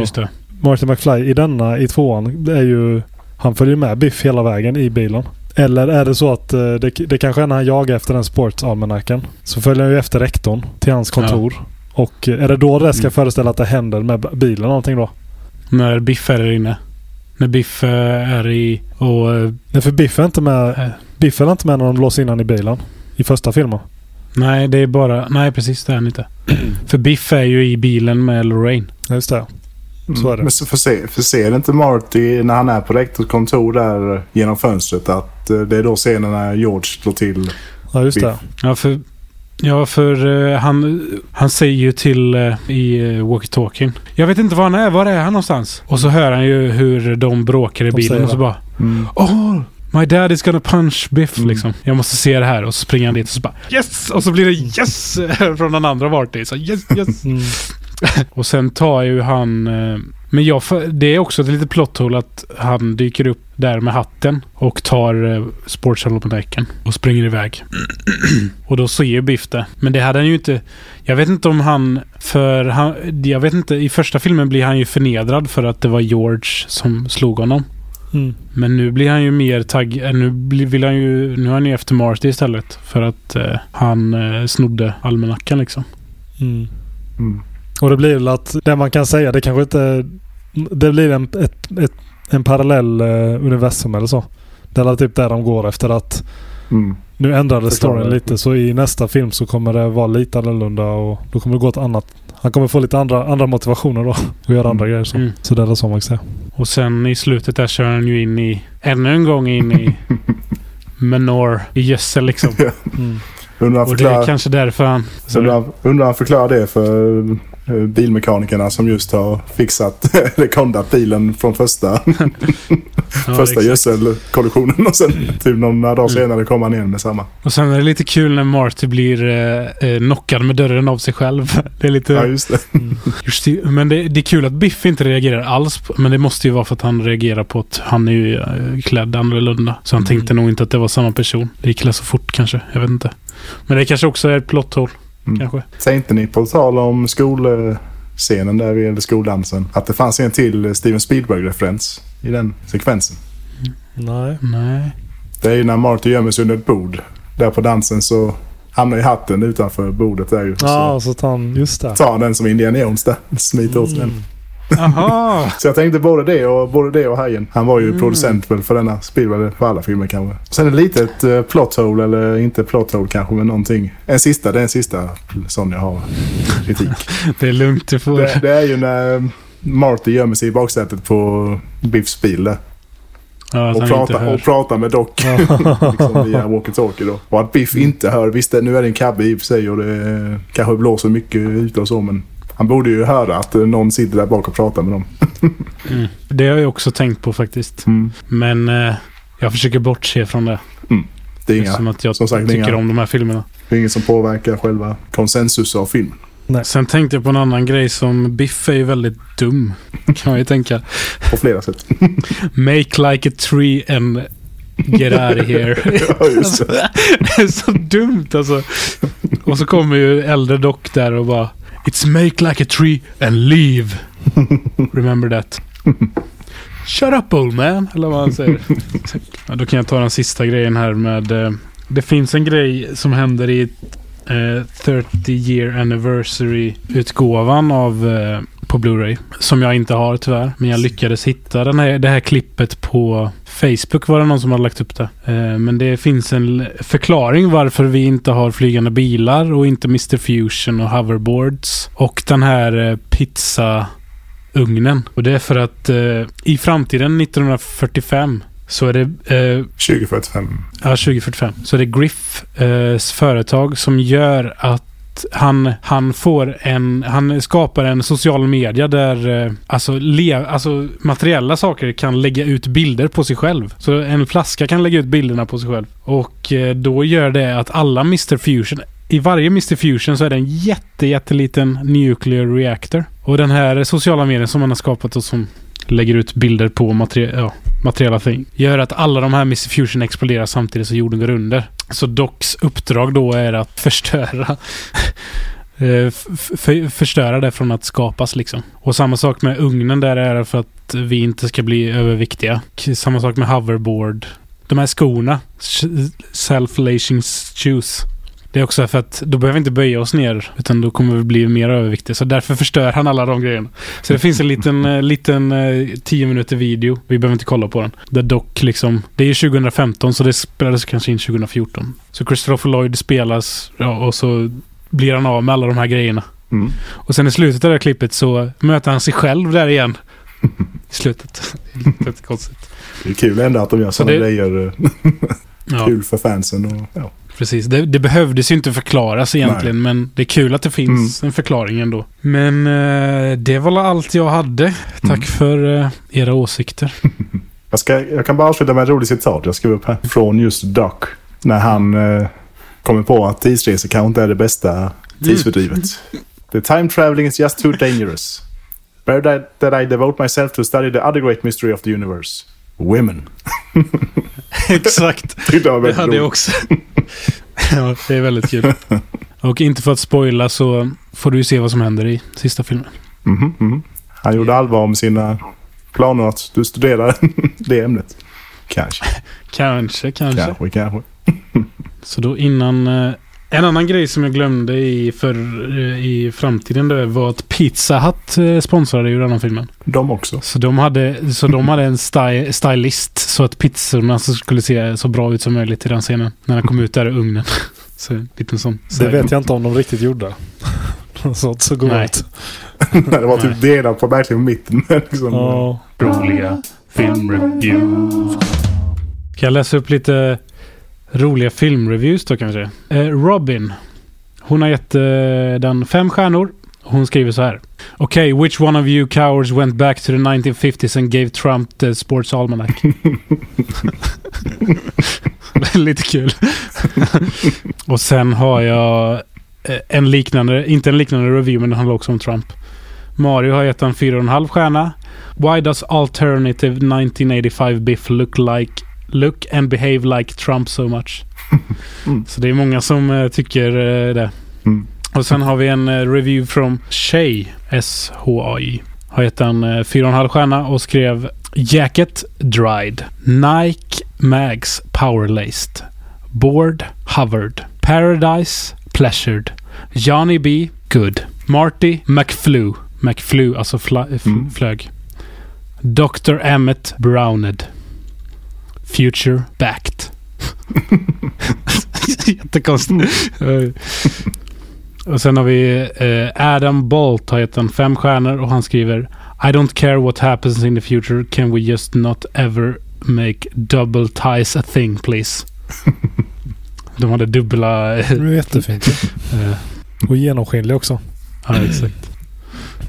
Martin McFly i denna, i tvåan, är ju... Han följer med Biff hela vägen i bilen. Eller är det så att eh, det, det kanske är när han jagar efter den sportsalmanacken. Så följer han ju efter rektorn till hans kontor. Och eh, är det då det ska Mm. föreställa att det händer med bilen någonting då? När Biff är där inne. När Biff eh, är i och... Nej, för Biff är inte med, eh, Biff är inte med när de låser in han i bilen. I första filmen. nej, det är bara... Nej, precis. Det är han inte. För Biff är ju i bilen med Lorraine. Ja, just det. Så är det. Men så för, se, för ser inte Marty när han är på rektors kontor där genom fönstret att eh, det är då scenen när George slår till. Ja, just det. Ja, för... Ja, för eh, han, han säger ju till eh, i uh, walkie-talkien. Jag vet inte var han är. Var är han någonstans? Och så hör han ju hur de bråkar i De bilen och så bara... Oh, my dad is gonna punch Biff liksom. Jag måste se det här. Och så springer han dit och så bara yes! Och så blir det yes från den andra Marty. Så yes, yes. Mm. och sen tar ju han... eh, Men jag, det är också ett litet plot hole att han dyker upp där med hatten och tar uh, sportsalmanäcken och springer iväg. och då ser ju Biff det. Men det hade han ju inte... Jag vet inte om han... För han, jag vet inte, i första filmen blir han ju förnedrad för att det var George som slog honom. Mm. Men nu blir han ju mer tagg... eh, Nu vill han ju... Nu är han ju efter Marty istället. För att eh, han eh, snodde almanackan liksom. Mm. Mm. Och det blir väl att det man kan säga, det kanske inte... Det blir en, ett, ett, en parallell eh, universum eller så. Det är typ där de går efter att Mm. nu ändrades storyn lite. Så i nästa film så kommer det vara lite annorlunda och då kommer det gå ett annat... Han kommer få lite andra, andra motivationer då. Och göra andra grejer så. Mm. Så det är det så man kan säga. Och sen i slutet där kör han ju in i... Ännu en gång in i... Menor i gödsel liksom. Mm. Undrar Och det är kanske därför han... undrar, undrar han förklarar det för eh, bilmekanikerna som just har fixat eller kondat bilen från första, Ja, första gödselkollisionen och sen typ några dagar Mm. senare kommer han igen med samma. Och sen är det lite kul när Marty blir eh, eh, knockad med dörren av sig själv. Det är lite... Ja, just det. Just det, men det, det är kul att Biff inte reagerar alls. På, men det måste ju vara för att han reagerar på att han är ju eh, klädd annorlunda. Så han Mm. tänkte nog inte att det var samma person. Det gick så fort kanske. Jag vet inte. Men det kanske också är ett plot hole. Mm. Kanske. Tänkte ni på tal om skolscenen där vid eller skoldansen att det fanns en till Steven Spielberg-referens i den sekvensen? Nej. Nej. Det är ju när Marty gömmer sig under ett bord. Där på dansen så hamnar ju hatten utanför bordet där ju. Ja, Så så tar han... Just det. tar han den som Indiana Jones där. Smiter åt den. Så jag tänkte både det och, både det och Hajen. Han var ju Mm. producent väl för denna Spielberg, för alla filmer kanske. Sen ett litet uh, plot hole, eller inte plot hole kanske, men någonting. En sista, det är en sista sån jag har kritik. Det är lugnt. Du får... det, det är ju när Marty gömmer sig i baksätet på Biffs bil där. ja, Och hör. och pratar med Doc liksom via walkie-talkie då. Och att Biff inte hör. Visst, nu är det en cabbe i och för sig och det kanske blåser mycket ute och så men han borde ju höra att någon sitter där bak och pratar med dem. Mm. Det har jag också tänkt på faktiskt. Mm. Men eh, jag försöker bortse från det. Det är, inga, Som att jag som sagt, tycker inga- om de här filmerna. det är inget som påverkar själva konsensus av filmen. Sen tänkte jag på en annan grej som Biff är ju väldigt dum. Kan man ju tänka. På flera sätt. Make like a tree and get out of here. ja, just det. det är så dumt alltså. Och så kommer ju äldre dock där och bara It's make like a tree and leave. Remember that. Shut up old man. Eller vad han säger. Ja, då kan jag ta den sista grejen här med. eh, Det finns en grej som händer i eh, 30 year anniversary-utgåvan av eh, på Blu-ray. Som jag inte har tyvärr. Men jag lyckades hitta den här, det här klippet på Facebook var det någon som hade lagt upp det. Eh, men det finns en förklaring varför vi inte har flygande bilar och inte Mr. Fusion och hoverboards. Och den här eh, pizza ugnen. Och det är för att eh, i framtiden 1945 så är det... Eh, 2045. Ja, 2045. Så är det Griffs företag som gör att han, han får en... Han skapar en social media där eh, alltså, le, alltså materiella saker kan lägga ut bilder på sig själv. Så en flaska kan lägga ut bilderna på sig själv. Och eh, då gör det att alla Mr. Fusion i varje Mr. Fusion så är det en jätte, jätteliten nuclear reactor. Och den här sociala medien som man har skapat och som lägger ut bilder på materi ja, materiella ting. Gör att alla de här Mr. Fusion exploderar samtidigt som jorden går under. Så Docs uppdrag då är att förstöra eh, förstöra det från att skapas liksom. Och samma sak med ugnen där är det för att vi inte ska bli överviktiga. Samma sak med hoverboard. De här skorna. Self-lashing shoes. Det är också för att då behöver vi inte böja oss ner utan då kommer vi bli mer överviktiga. Så därför förstör han alla de grejerna. Så det finns en liten, eh, liten eh, 10 minuter video. Vi behöver inte kolla på den. Där dock liksom, det är 2015 så det spelades kanske in 2014. Så Christopher Lloyd spelas ja, och så blir han av med alla de här grejerna. Mm. Och sen i slutet av det här klippet så möter han sig själv där igen. I slutet. Lite konstigt. Det är kul ändå att de gör sådana grejer. kul för fansen. Och, ja. Precis, det, det behövdes ju inte förklaras egentligen Nej. men det är kul att det finns mm. en förklaring ändå. Men eh, det var allt jag hade. Tack mm. för eh, era åsikter. jag, ska, jag kan bara avsluta med ett roligt citat jag skrev upp här. Från just Doc. När han eh, kommer på att tidsresor kanske inte är det bästa tidsfördrivet. Mm. The time traveling is just too dangerous. Better that I devote myself to study the other great mystery of the universe. Women. Exakt. det, det hade jag också. ja, det är väldigt kul. Och inte för att spoila så får du ju se vad som händer i sista filmen. Mm -hmm, mm -hmm. Han gjorde allvar med sina planer att du studerar det ämnet. Kanske. kanske, kanske. Kanske, kanske. så då innan eh, en annan grej som jag glömde i, för, eh, i framtiden då var att Pizza Hut eh, sponsrade ju den här filmen. De också. Så de hade, så de hade en sty, stylist så att pizzorna skulle se så bra ut som möjligt i den scenen. När den kom ut där i ugnen. Så, liten sån. Det vet jag inte om de riktigt gjorde. De såg inte så god ut. det var typ delat på verkligen mitten. liksom. Ja. Roliga filmreviews. Kan jag läsa upp lite roliga filmreviews då kanske. Eh, Robin. Hon har gett eh, den fem stjärnor. Hon skriver så här. Okej, okay, which one of you cowards went back to the 1950s and gave Trump the sports almanac? Lite kul. och sen har jag eh, en liknande, inte en liknande review men den handlar också om Trump. Mario har gett en 4,5 stjärna. Why does alternative 1985 Biff look like look and behave like Trump so much. mm. Så det är många som uh, tycker uh, det. Mm. Och sen har vi en uh, review från Shay, S-H-A-I. Har gett en uh, 4,5 stjärna och skrev Jacket Dried. Nike Mags Powerlaced. Board Hovered. Paradise Pleasured. Johnny B Good. Marty McFlew. McFlew, alltså mm. flög. Dr. Emmett Browned. Future backed. Jättekonstigt. och sen har vi eh, Adam Bolt har gett den fem stjärnor och han skriver I don't care what happens in the future. Can we just not ever make double ties a thing please? De hade dubbla... det är jättefint. Eh. och genomskinlig också. Ja, exakt.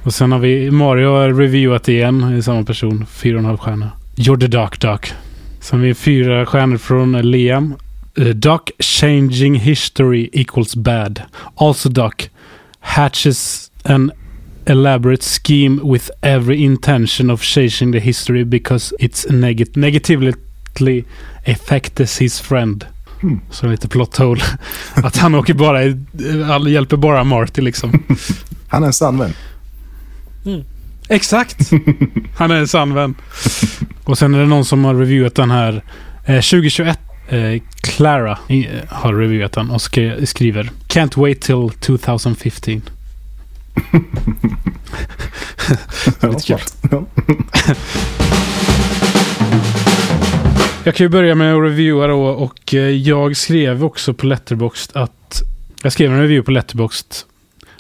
Och sen har vi Mario har reviewat igen i samma person. Fyra och en halv stjärna. You're the dark duck. Sen är fyra stjärnor från Liam. Uh, Doc changing history equals bad. Also Doc hatches an elaborate scheme with every intention of changing the history because it's neg negatively affects his friend. Mm. Så lite plot hole. Att han åker bara, han hjälper bara Marty liksom. Han är en sann vän. Mm. Exakt! Han är en sann vän. Och sen är det någon som har reviewat den här. Eh, 2021 Eh, Clara eh, har reviewat den och skri- skriver Can't wait till 2015. Lite kul. Jag kan ju börja med att reviewa då och eh, jag skrev också på Letterboxd att jag skrev en review på Letterboxd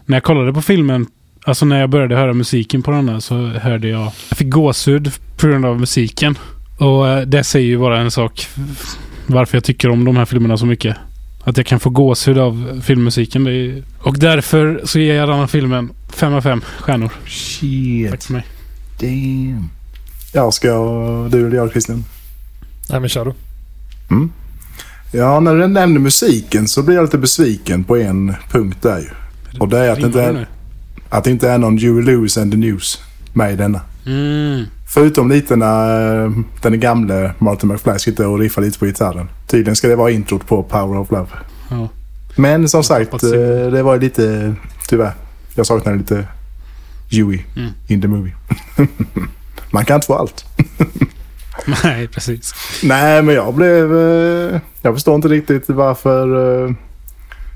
när jag kollade på filmen Alltså när jag började höra musiken på den här så hörde jag Jag fick gåshud på grund av musiken. Och eh, det säger ju bara en sak varför jag tycker om de här filmerna så mycket. Att jag kan få gåshud av filmmusiken. Det är, och därför så ger jag den här filmen 5 av 5 stjärnor. Shit. Tack för mig. Damn. Ja, ska jag, du eller jag Christian? Nej men kör du. Mm. Ja, när du nämner musiken så blir jag lite besviken på en punkt där ju. Och det är att det inte är, att det inte är någon Huey Lewis and the News med i denna. Mm. Förutom lite när eh, den gamle Martin McFly sitter och riffar lite på gitarren. Tydligen ska det vara introt på Power of Love. Ja. Men som sagt, det. eh, det var lite... Tyvärr. Jag saknade lite Huey Mm. in the movie. Man kan inte få allt. Nej, precis. Nej, men jag blev... eh, Jag förstår inte riktigt varför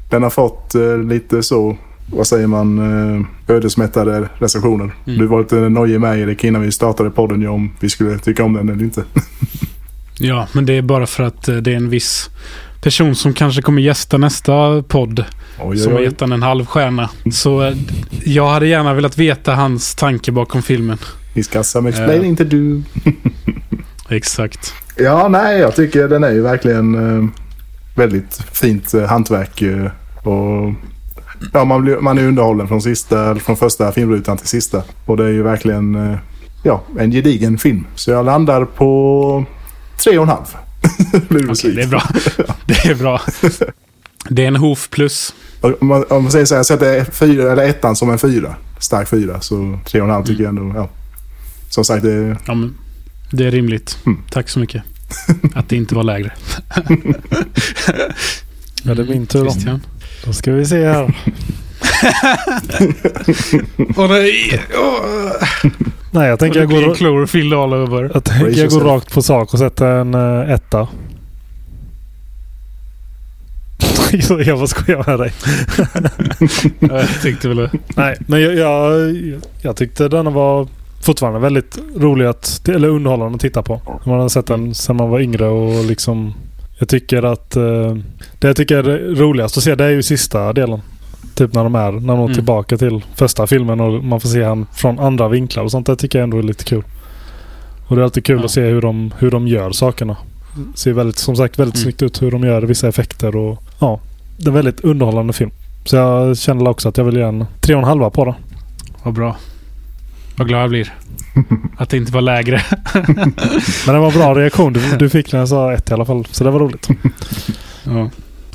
den har fått lite så... Vad säger man? eh, Ödesmättade recensioner. Mm. Du var lite nojig med Erik innan vi startade podden ju om vi skulle tycka om den eller inte. Ja, men det är bara för att eh, det är en viss person som kanske kommer gästa nästa podd. Oj, Som har gett den en halv stjärna. Så eh, jag hade gärna velat veta hans tanke bakom filmen. He's got some explaining to do. Exakt. Ja, nej, jag tycker den är ju verkligen väldigt fint eh, hantverk. Och ja, man, blir, man är underhållen från, sista, från första filmrutan till sista. Och det är ju verkligen eh, ja, en gedigen film. Så jag landar på tre och en halv. Okej, besviken. det är bra. Det är bra. Det är en Hoof plus. Om man, om man säger så här, jag sätter fyra, eller ettan som en fyra. Stark fyra. Så tre och en halv tycker jag ändå. Ja. Som sagt, det, Ja, men det är rimligt. Mm. Tack så mycket. Att det inte var lägre. Ja, det är min tur då. Då ska vi se här. Åh nej! Nej, jag tänker jag går, Cloverfield all over. jag tänker jag går rakt på sak och sätter en uh, etta. jag bara skojar med dig. Ja, jag tänkte väl det. Nej, men jag, jag, jag tyckte den var fortfarande väldigt rolig att, eller underhållande att titta på. Man har sett den sedan man var yngre och liksom jag tycker att eh, det jag tycker är roligast att se det är ju sista delen. Typ när de är, när de är Mm. tillbaka till första filmen och man får se han från andra vinklar och sånt. Det tycker jag ändå är lite kul. Och det är alltid kul Ja. att se hur de, hur de gör sakerna. Ser väldigt, som sagt väldigt Mm. snyggt ut hur de gör vissa effekter och ja. Det är en väldigt underhållande film. Så jag känner också att jag vill ge en tre och en halva på den. Vad bra. Vad glad jag blir. Att det inte var lägre. Men det var en bra reaktion. Du, du fick när jag sa ett i alla fall. Så det var roligt. Ja.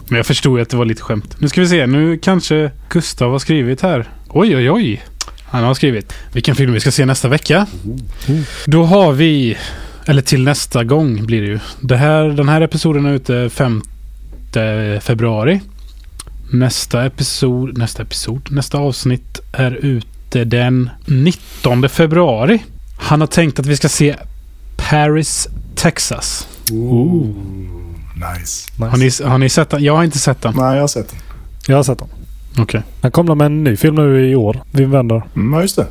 Men jag förstod ju att det var lite skämt. Nu ska vi se. Nu kanske Gustav har skrivit här. Oj, oj, oj. Han har skrivit vilken film vi ska se nästa vecka. Då har vi, eller till nästa gång blir det ju. Det här, den här episoden är ute 5 februari. Nästa episod, nästa episod, nästa avsnitt är ute den 19 februari. Han har tänkt att vi ska se Paris, Texas. nice. Har ni, har ni sett den? Jag har inte sett den. Nej, jag har sett den. Jag har sett den. Okej. Han kom med en ny film nu i år. Wim Wenders. Mm, ja, just det.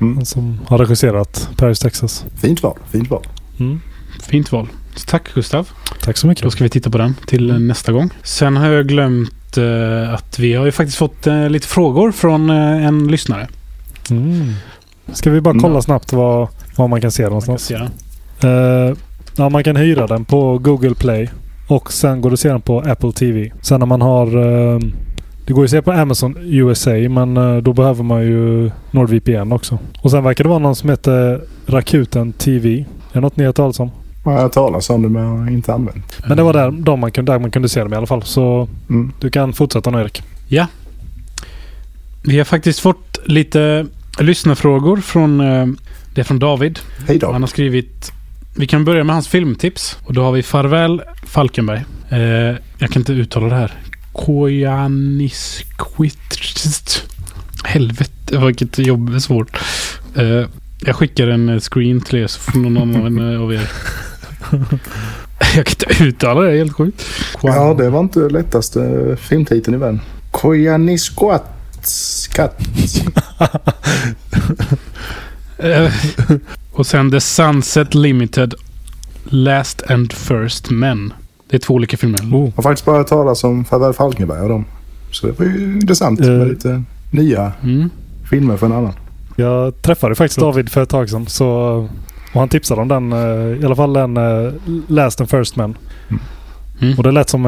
Mm. Som har regisserat Paris, Texas. Fint val. Fint val. Mm. Fint val. Så tack Gustav. Tack så mycket. Då ska vi titta på den till eh, nästa gång. Sen har jag glömt eh, att vi har ju faktiskt fått eh, lite frågor från eh, en lyssnare. Mm. Ska vi bara kolla Mm. snabbt vad, vad man kan se Man kan någonstans? se den. Eh, ja, man kan hyra den på Google Play. Och sen går det att se den på Apple TV. Sen när man har... eh, det går ju att se på Amazon USA men eh, då behöver man ju NordVPN också. Och sen verkar det vara någon som heter Rakuten TV. Är det något ni har talat om? Jag har talas om det men jag har inte använt. Men det var där, de man kunde, där man kunde se dem i alla fall. Så Mm. du kan fortsätta nu Erik. Ja. Vi har faktiskt fått lite lyssnarfrågor från... Eh, det är från David. Hej då. Han har skrivit... Vi kan börja med hans filmtips. Och då har vi Farväl Falkenberg. Eh, jag kan inte uttala det här. Kojanisquist. Helvete, vilket jobb svårt. Eh, jag skickar en screen till er så får någon annan av er Jag kan inte uttala det, helt sjukt. Ja, det var inte lättaste filmtiteln i världen. Koyanisquat. Skatt. Eh, och sen The Sunset Limited Last and First Men. Det är två olika filmer. Jag har faktiskt bara talas om Farväl Falkenberg och dem. Så det var ju intressant Eh. med lite nya Mm. filmer för en annan. Jag träffade faktiskt David för ett tag sedan. Så, och han tipsade om den, eh, i alla fall den eh, Last and First Men. Mm. Och det lät som...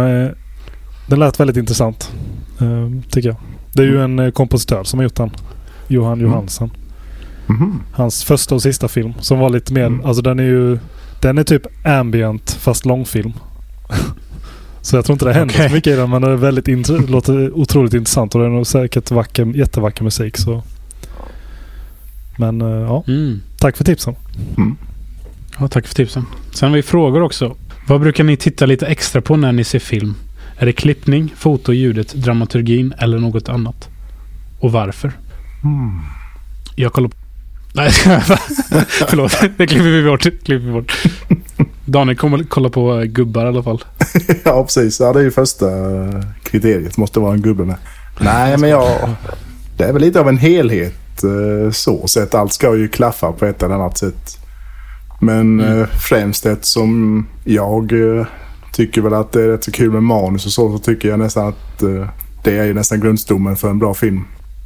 Den lät väldigt intressant. Tycker jag. Det är ju en eh, kompositör som har gjort den. Johan Johansson. Mhm. Hans första och sista film. Som var lite mer... Mm. Alltså den är ju... Den är typ ambient fast långfilm. så jag tror inte det händer Okej. så mycket i den men det är väldigt int- låter otroligt intressant och det är nog säkert vacker, jättevacker musik. Så. Men eh, ja, Mm. tack för tipsen. Ja, tack för tipsen. Sen har vi frågor också. Vad brukar ni titta lite extra på när ni ser film? Är det klippning, foto, ljudet, dramaturgin eller något annat? Och varför? Mm. Jag kollar på... Nej, förlåt. Det klipper vi bort. klipper vi bort. Daniel kommer kolla på eh, gubbar i alla fall. ja, precis. Ja, det är ju första kriteriet. Måste vara en gubbe med. Nej, men jag... Det är väl lite av en helhet eh, så sett. Allt ska ju klaffa på ett eller annat sätt. Men Mm. eh, främst ett som jag eh, tycker väl att det är rätt så kul med manus och så. Så tycker jag nästan att eh, det är ju nästan grundstommen för en bra film.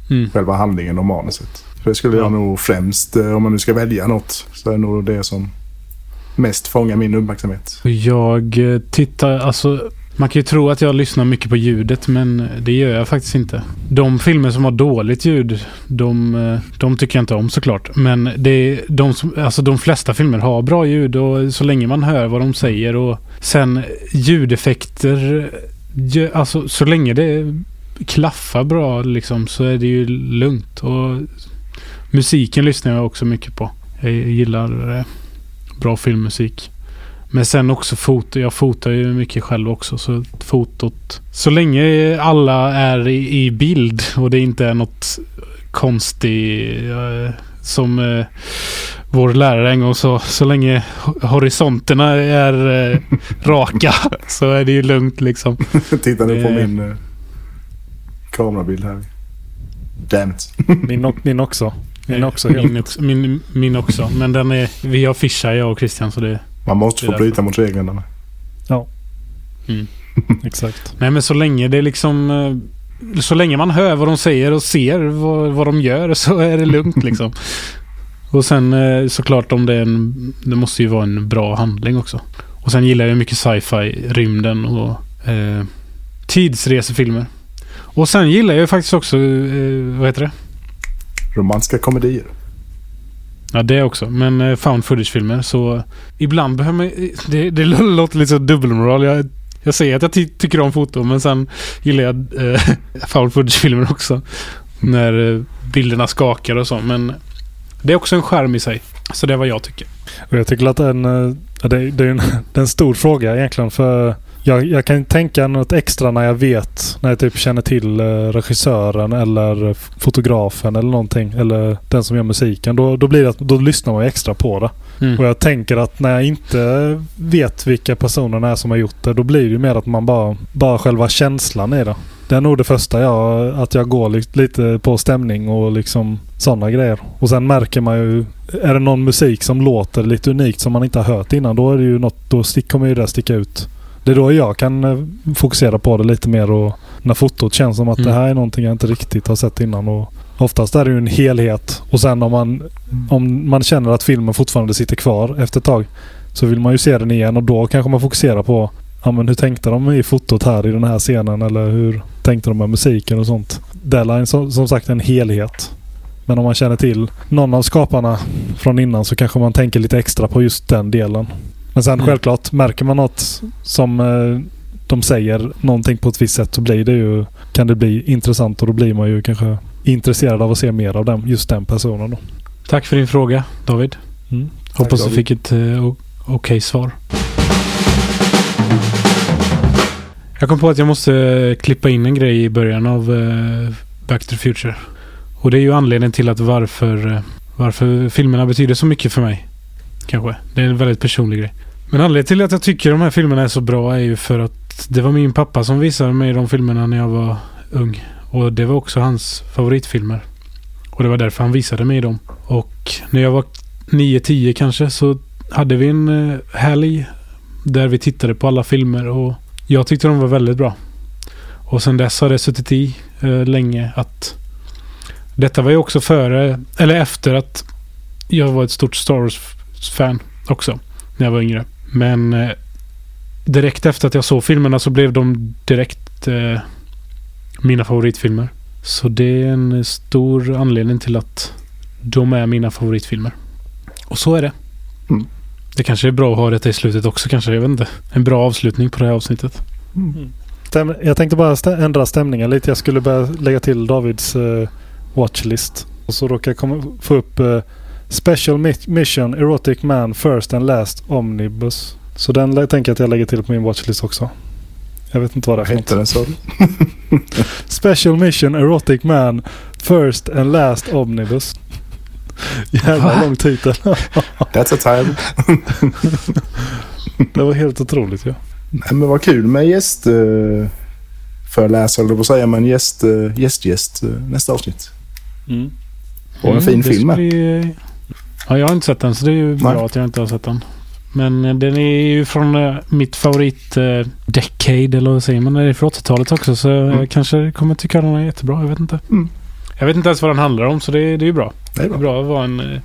Mm. Själva handlingen och manuset. För det skulle jag nog främst, eh, om man nu ska välja något, så är det nog det som mest fångar min uppmärksamhet. Jag eh, tittar, alltså man kan ju tro att jag lyssnar mycket på ljudet men det gör jag faktiskt inte. De filmer som har dåligt ljud, de, eh, de tycker jag inte om såklart. Men det de, som, alltså de flesta filmer har bra ljud och så länge man hör vad de säger och sen ljudeffekter, alltså så länge det klaffar bra liksom så är det ju lugnt. Och musiken lyssnar jag också mycket på. Jag gillar eh, bra filmmusik. Men sen också foto. Jag fotar ju mycket själv också. Så fotot. Så länge alla är i, i bild och det inte är något konstigt eh, som eh, vår lärare en gång sa. Så länge ho- horisonterna är eh, raka så är det ju lugnt liksom. Titta nu på Det- min eh, kamerabild här. Damn. Min, min också. Min också. Helt. Min, min, min också. Men den är, vi har fischa jag och Christian så det... Man måste få bryta mot reglerna. Ja. Mm. Exakt. Nej men så länge det är liksom... eh, Så länge man hör vad de säger och ser vad, vad de gör så är det lugnt liksom. Och sen eh, såklart om det är en... Det måste ju vara en bra handling också. Och sen gillar jag mycket sci-fi, rymden och eh, tidsresefilmer. Och sen gillar jag faktiskt också, eh, vad heter det? Romantiska komedier. Ja, det också. Men eh, found footage-filmer så ibland behöver man... Det, det låter lite så dubbelmoral. Jag, jag säger att jag ty tycker om foto men sen gillar jag eh, found footage-filmer också. När eh, bilderna skakar och så. Men det är också en skärm i sig. Så det är vad jag tycker. Och jag tycker att det är en, eh, det, det är en, det är en stor fråga egentligen. För jag, jag kan tänka något extra när jag vet, när jag typ känner till eh, regissören eller fotografen eller någonting. Eller den som gör musiken. Då, då blir det då lyssnar man extra på det. Mm. Och jag tänker att när jag inte vet vilka personerna är som har gjort det. Då blir det ju mer att man bara, bara själva känslan i det. Det är nog det första jag, att jag går li- lite på stämning och liksom sådana grejer. Och sen märker man ju, är det någon musik som låter lite unikt som man inte har hört innan. Då är det ju något, då stick, kommer ju det sticka ut. Det är då jag kan eh, fokusera på det lite mer och när fotot känns som att Mm. det här är någonting jag inte riktigt har sett innan. Och oftast är det ju en helhet och sen om man, om man känner att filmen fortfarande sitter kvar efter ett tag så vill man ju se den igen och då kanske man fokuserar på ja, men hur tänkte de i fotot här i den här scenen eller hur tänkte de med musiken och sånt. Deadline som, som sagt en helhet. Men om man känner till någon av skaparna från innan så kanske man tänker lite extra på just den delen. Men sen Mm. självklart, märker man något som eh, de säger någonting på ett visst sätt så blir det ju, kan det bli intressant och då blir man ju kanske intresserad av att se mer av den, just den personen. Då. Tack för din fråga David. Mm. Hoppas du David. fick ett eh, okej svar. Jag kom på att jag måste eh, klippa in en grej i början av Back to the Future. Och det är ju anledningen till att varför, varför filmerna betyder så mycket för mig. Kanske. Det är en väldigt personlig grej. Men anledningen till att jag tycker de här filmerna är så bra är ju för att det var min pappa som visade mig de filmerna när jag var ung. Och det var också hans favoritfilmer. Och det var därför han visade mig dem. Och när jag var 9-10 kanske så hade vi en eh, helg där vi tittade på alla filmer och jag tyckte de var väldigt bra. Och sen dess har det suttit i eh, länge att detta var ju också före, eller efter att jag var ett stort Star Wars-fan också när jag var yngre. Men eh, direkt efter att jag såg filmerna så blev de direkt eh, mina favoritfilmer. Så det är en stor anledning till att de är mina favoritfilmer. Och så är det. Mm. Det kanske är bra att ha detta i slutet också kanske. Jag vet inte. En bra avslutning på det här avsnittet. Stäm- Jag tänkte bara stä- ändra stämningen lite. Jag skulle börja lägga till Davids eh, watchlist. Och så råkar jag komma, få upp eh, Special Mi- Mission Erotic Man First and Last Omnibus. Så den tänker jag att jag lägger till på min watchlist också. Jag vet inte vad det är Hette den så? Special Mission Erotic Man First and Last Omnibus. Jävla lång titel. That's a time. det var helt otroligt ju. Nej, men vad kul med gäst... Uh, föreläsare, eller vad säger man? Gäst, uh, gäst, gäst uh, nästa avsnitt. Mm. Och en Mm, fin film med. Ja, jag har inte sett den så det är ju bra Nej. att jag inte har sett den. Men eh, den är ju från eh, mitt favorit eh, decade eller vad säger man? Det är från 80-talet också så jag kanske kommer tycka den är jättebra. Jag vet inte. Mm. Jag vet inte ens vad den handlar om så det, det är ju bra. Det är Det är bra. bra att vara en eh,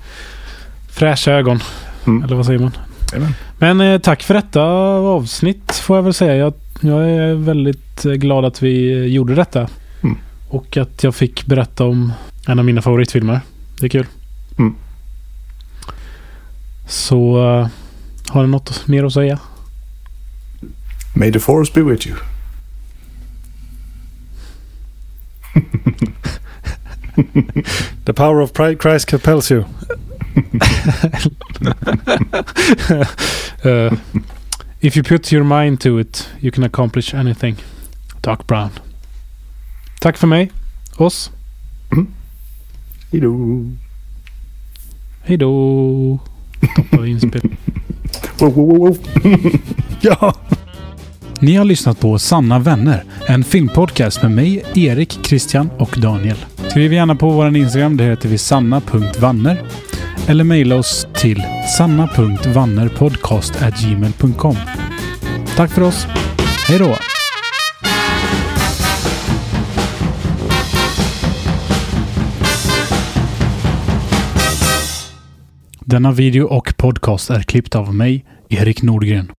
fräscha ögon. Mm. Eller vad säger man? Jajamän. Men eh, tack för detta avsnitt får jag väl säga. Jag, jag är väldigt eh, glad att vi gjorde detta. Mm. Och att jag fick berätta om en av mina favoritfilmer. Det är kul. Mm. Så eh, har du något mer att säga? May the force be with you. The power of Christ compels you. Uh, if you put your mind to it you can accomplish anything. Doc Brown. Tack för mig. Oss. Hejdå. Hej då. Stoppar vi inspel. Wow, wow, wow, wow. Ja. Ni har lyssnat på Sanna vänner, en filmpodcast med mig, Erik, Christian och Daniel. Skriv gärna på vår Instagram, det heter vi sanna.vanner. Eller mejla oss till sanna.vannerpodcast.gmail.com. Tack för oss. Hej då! Denna video och podcast är klippt av mig, Erik Nordgren.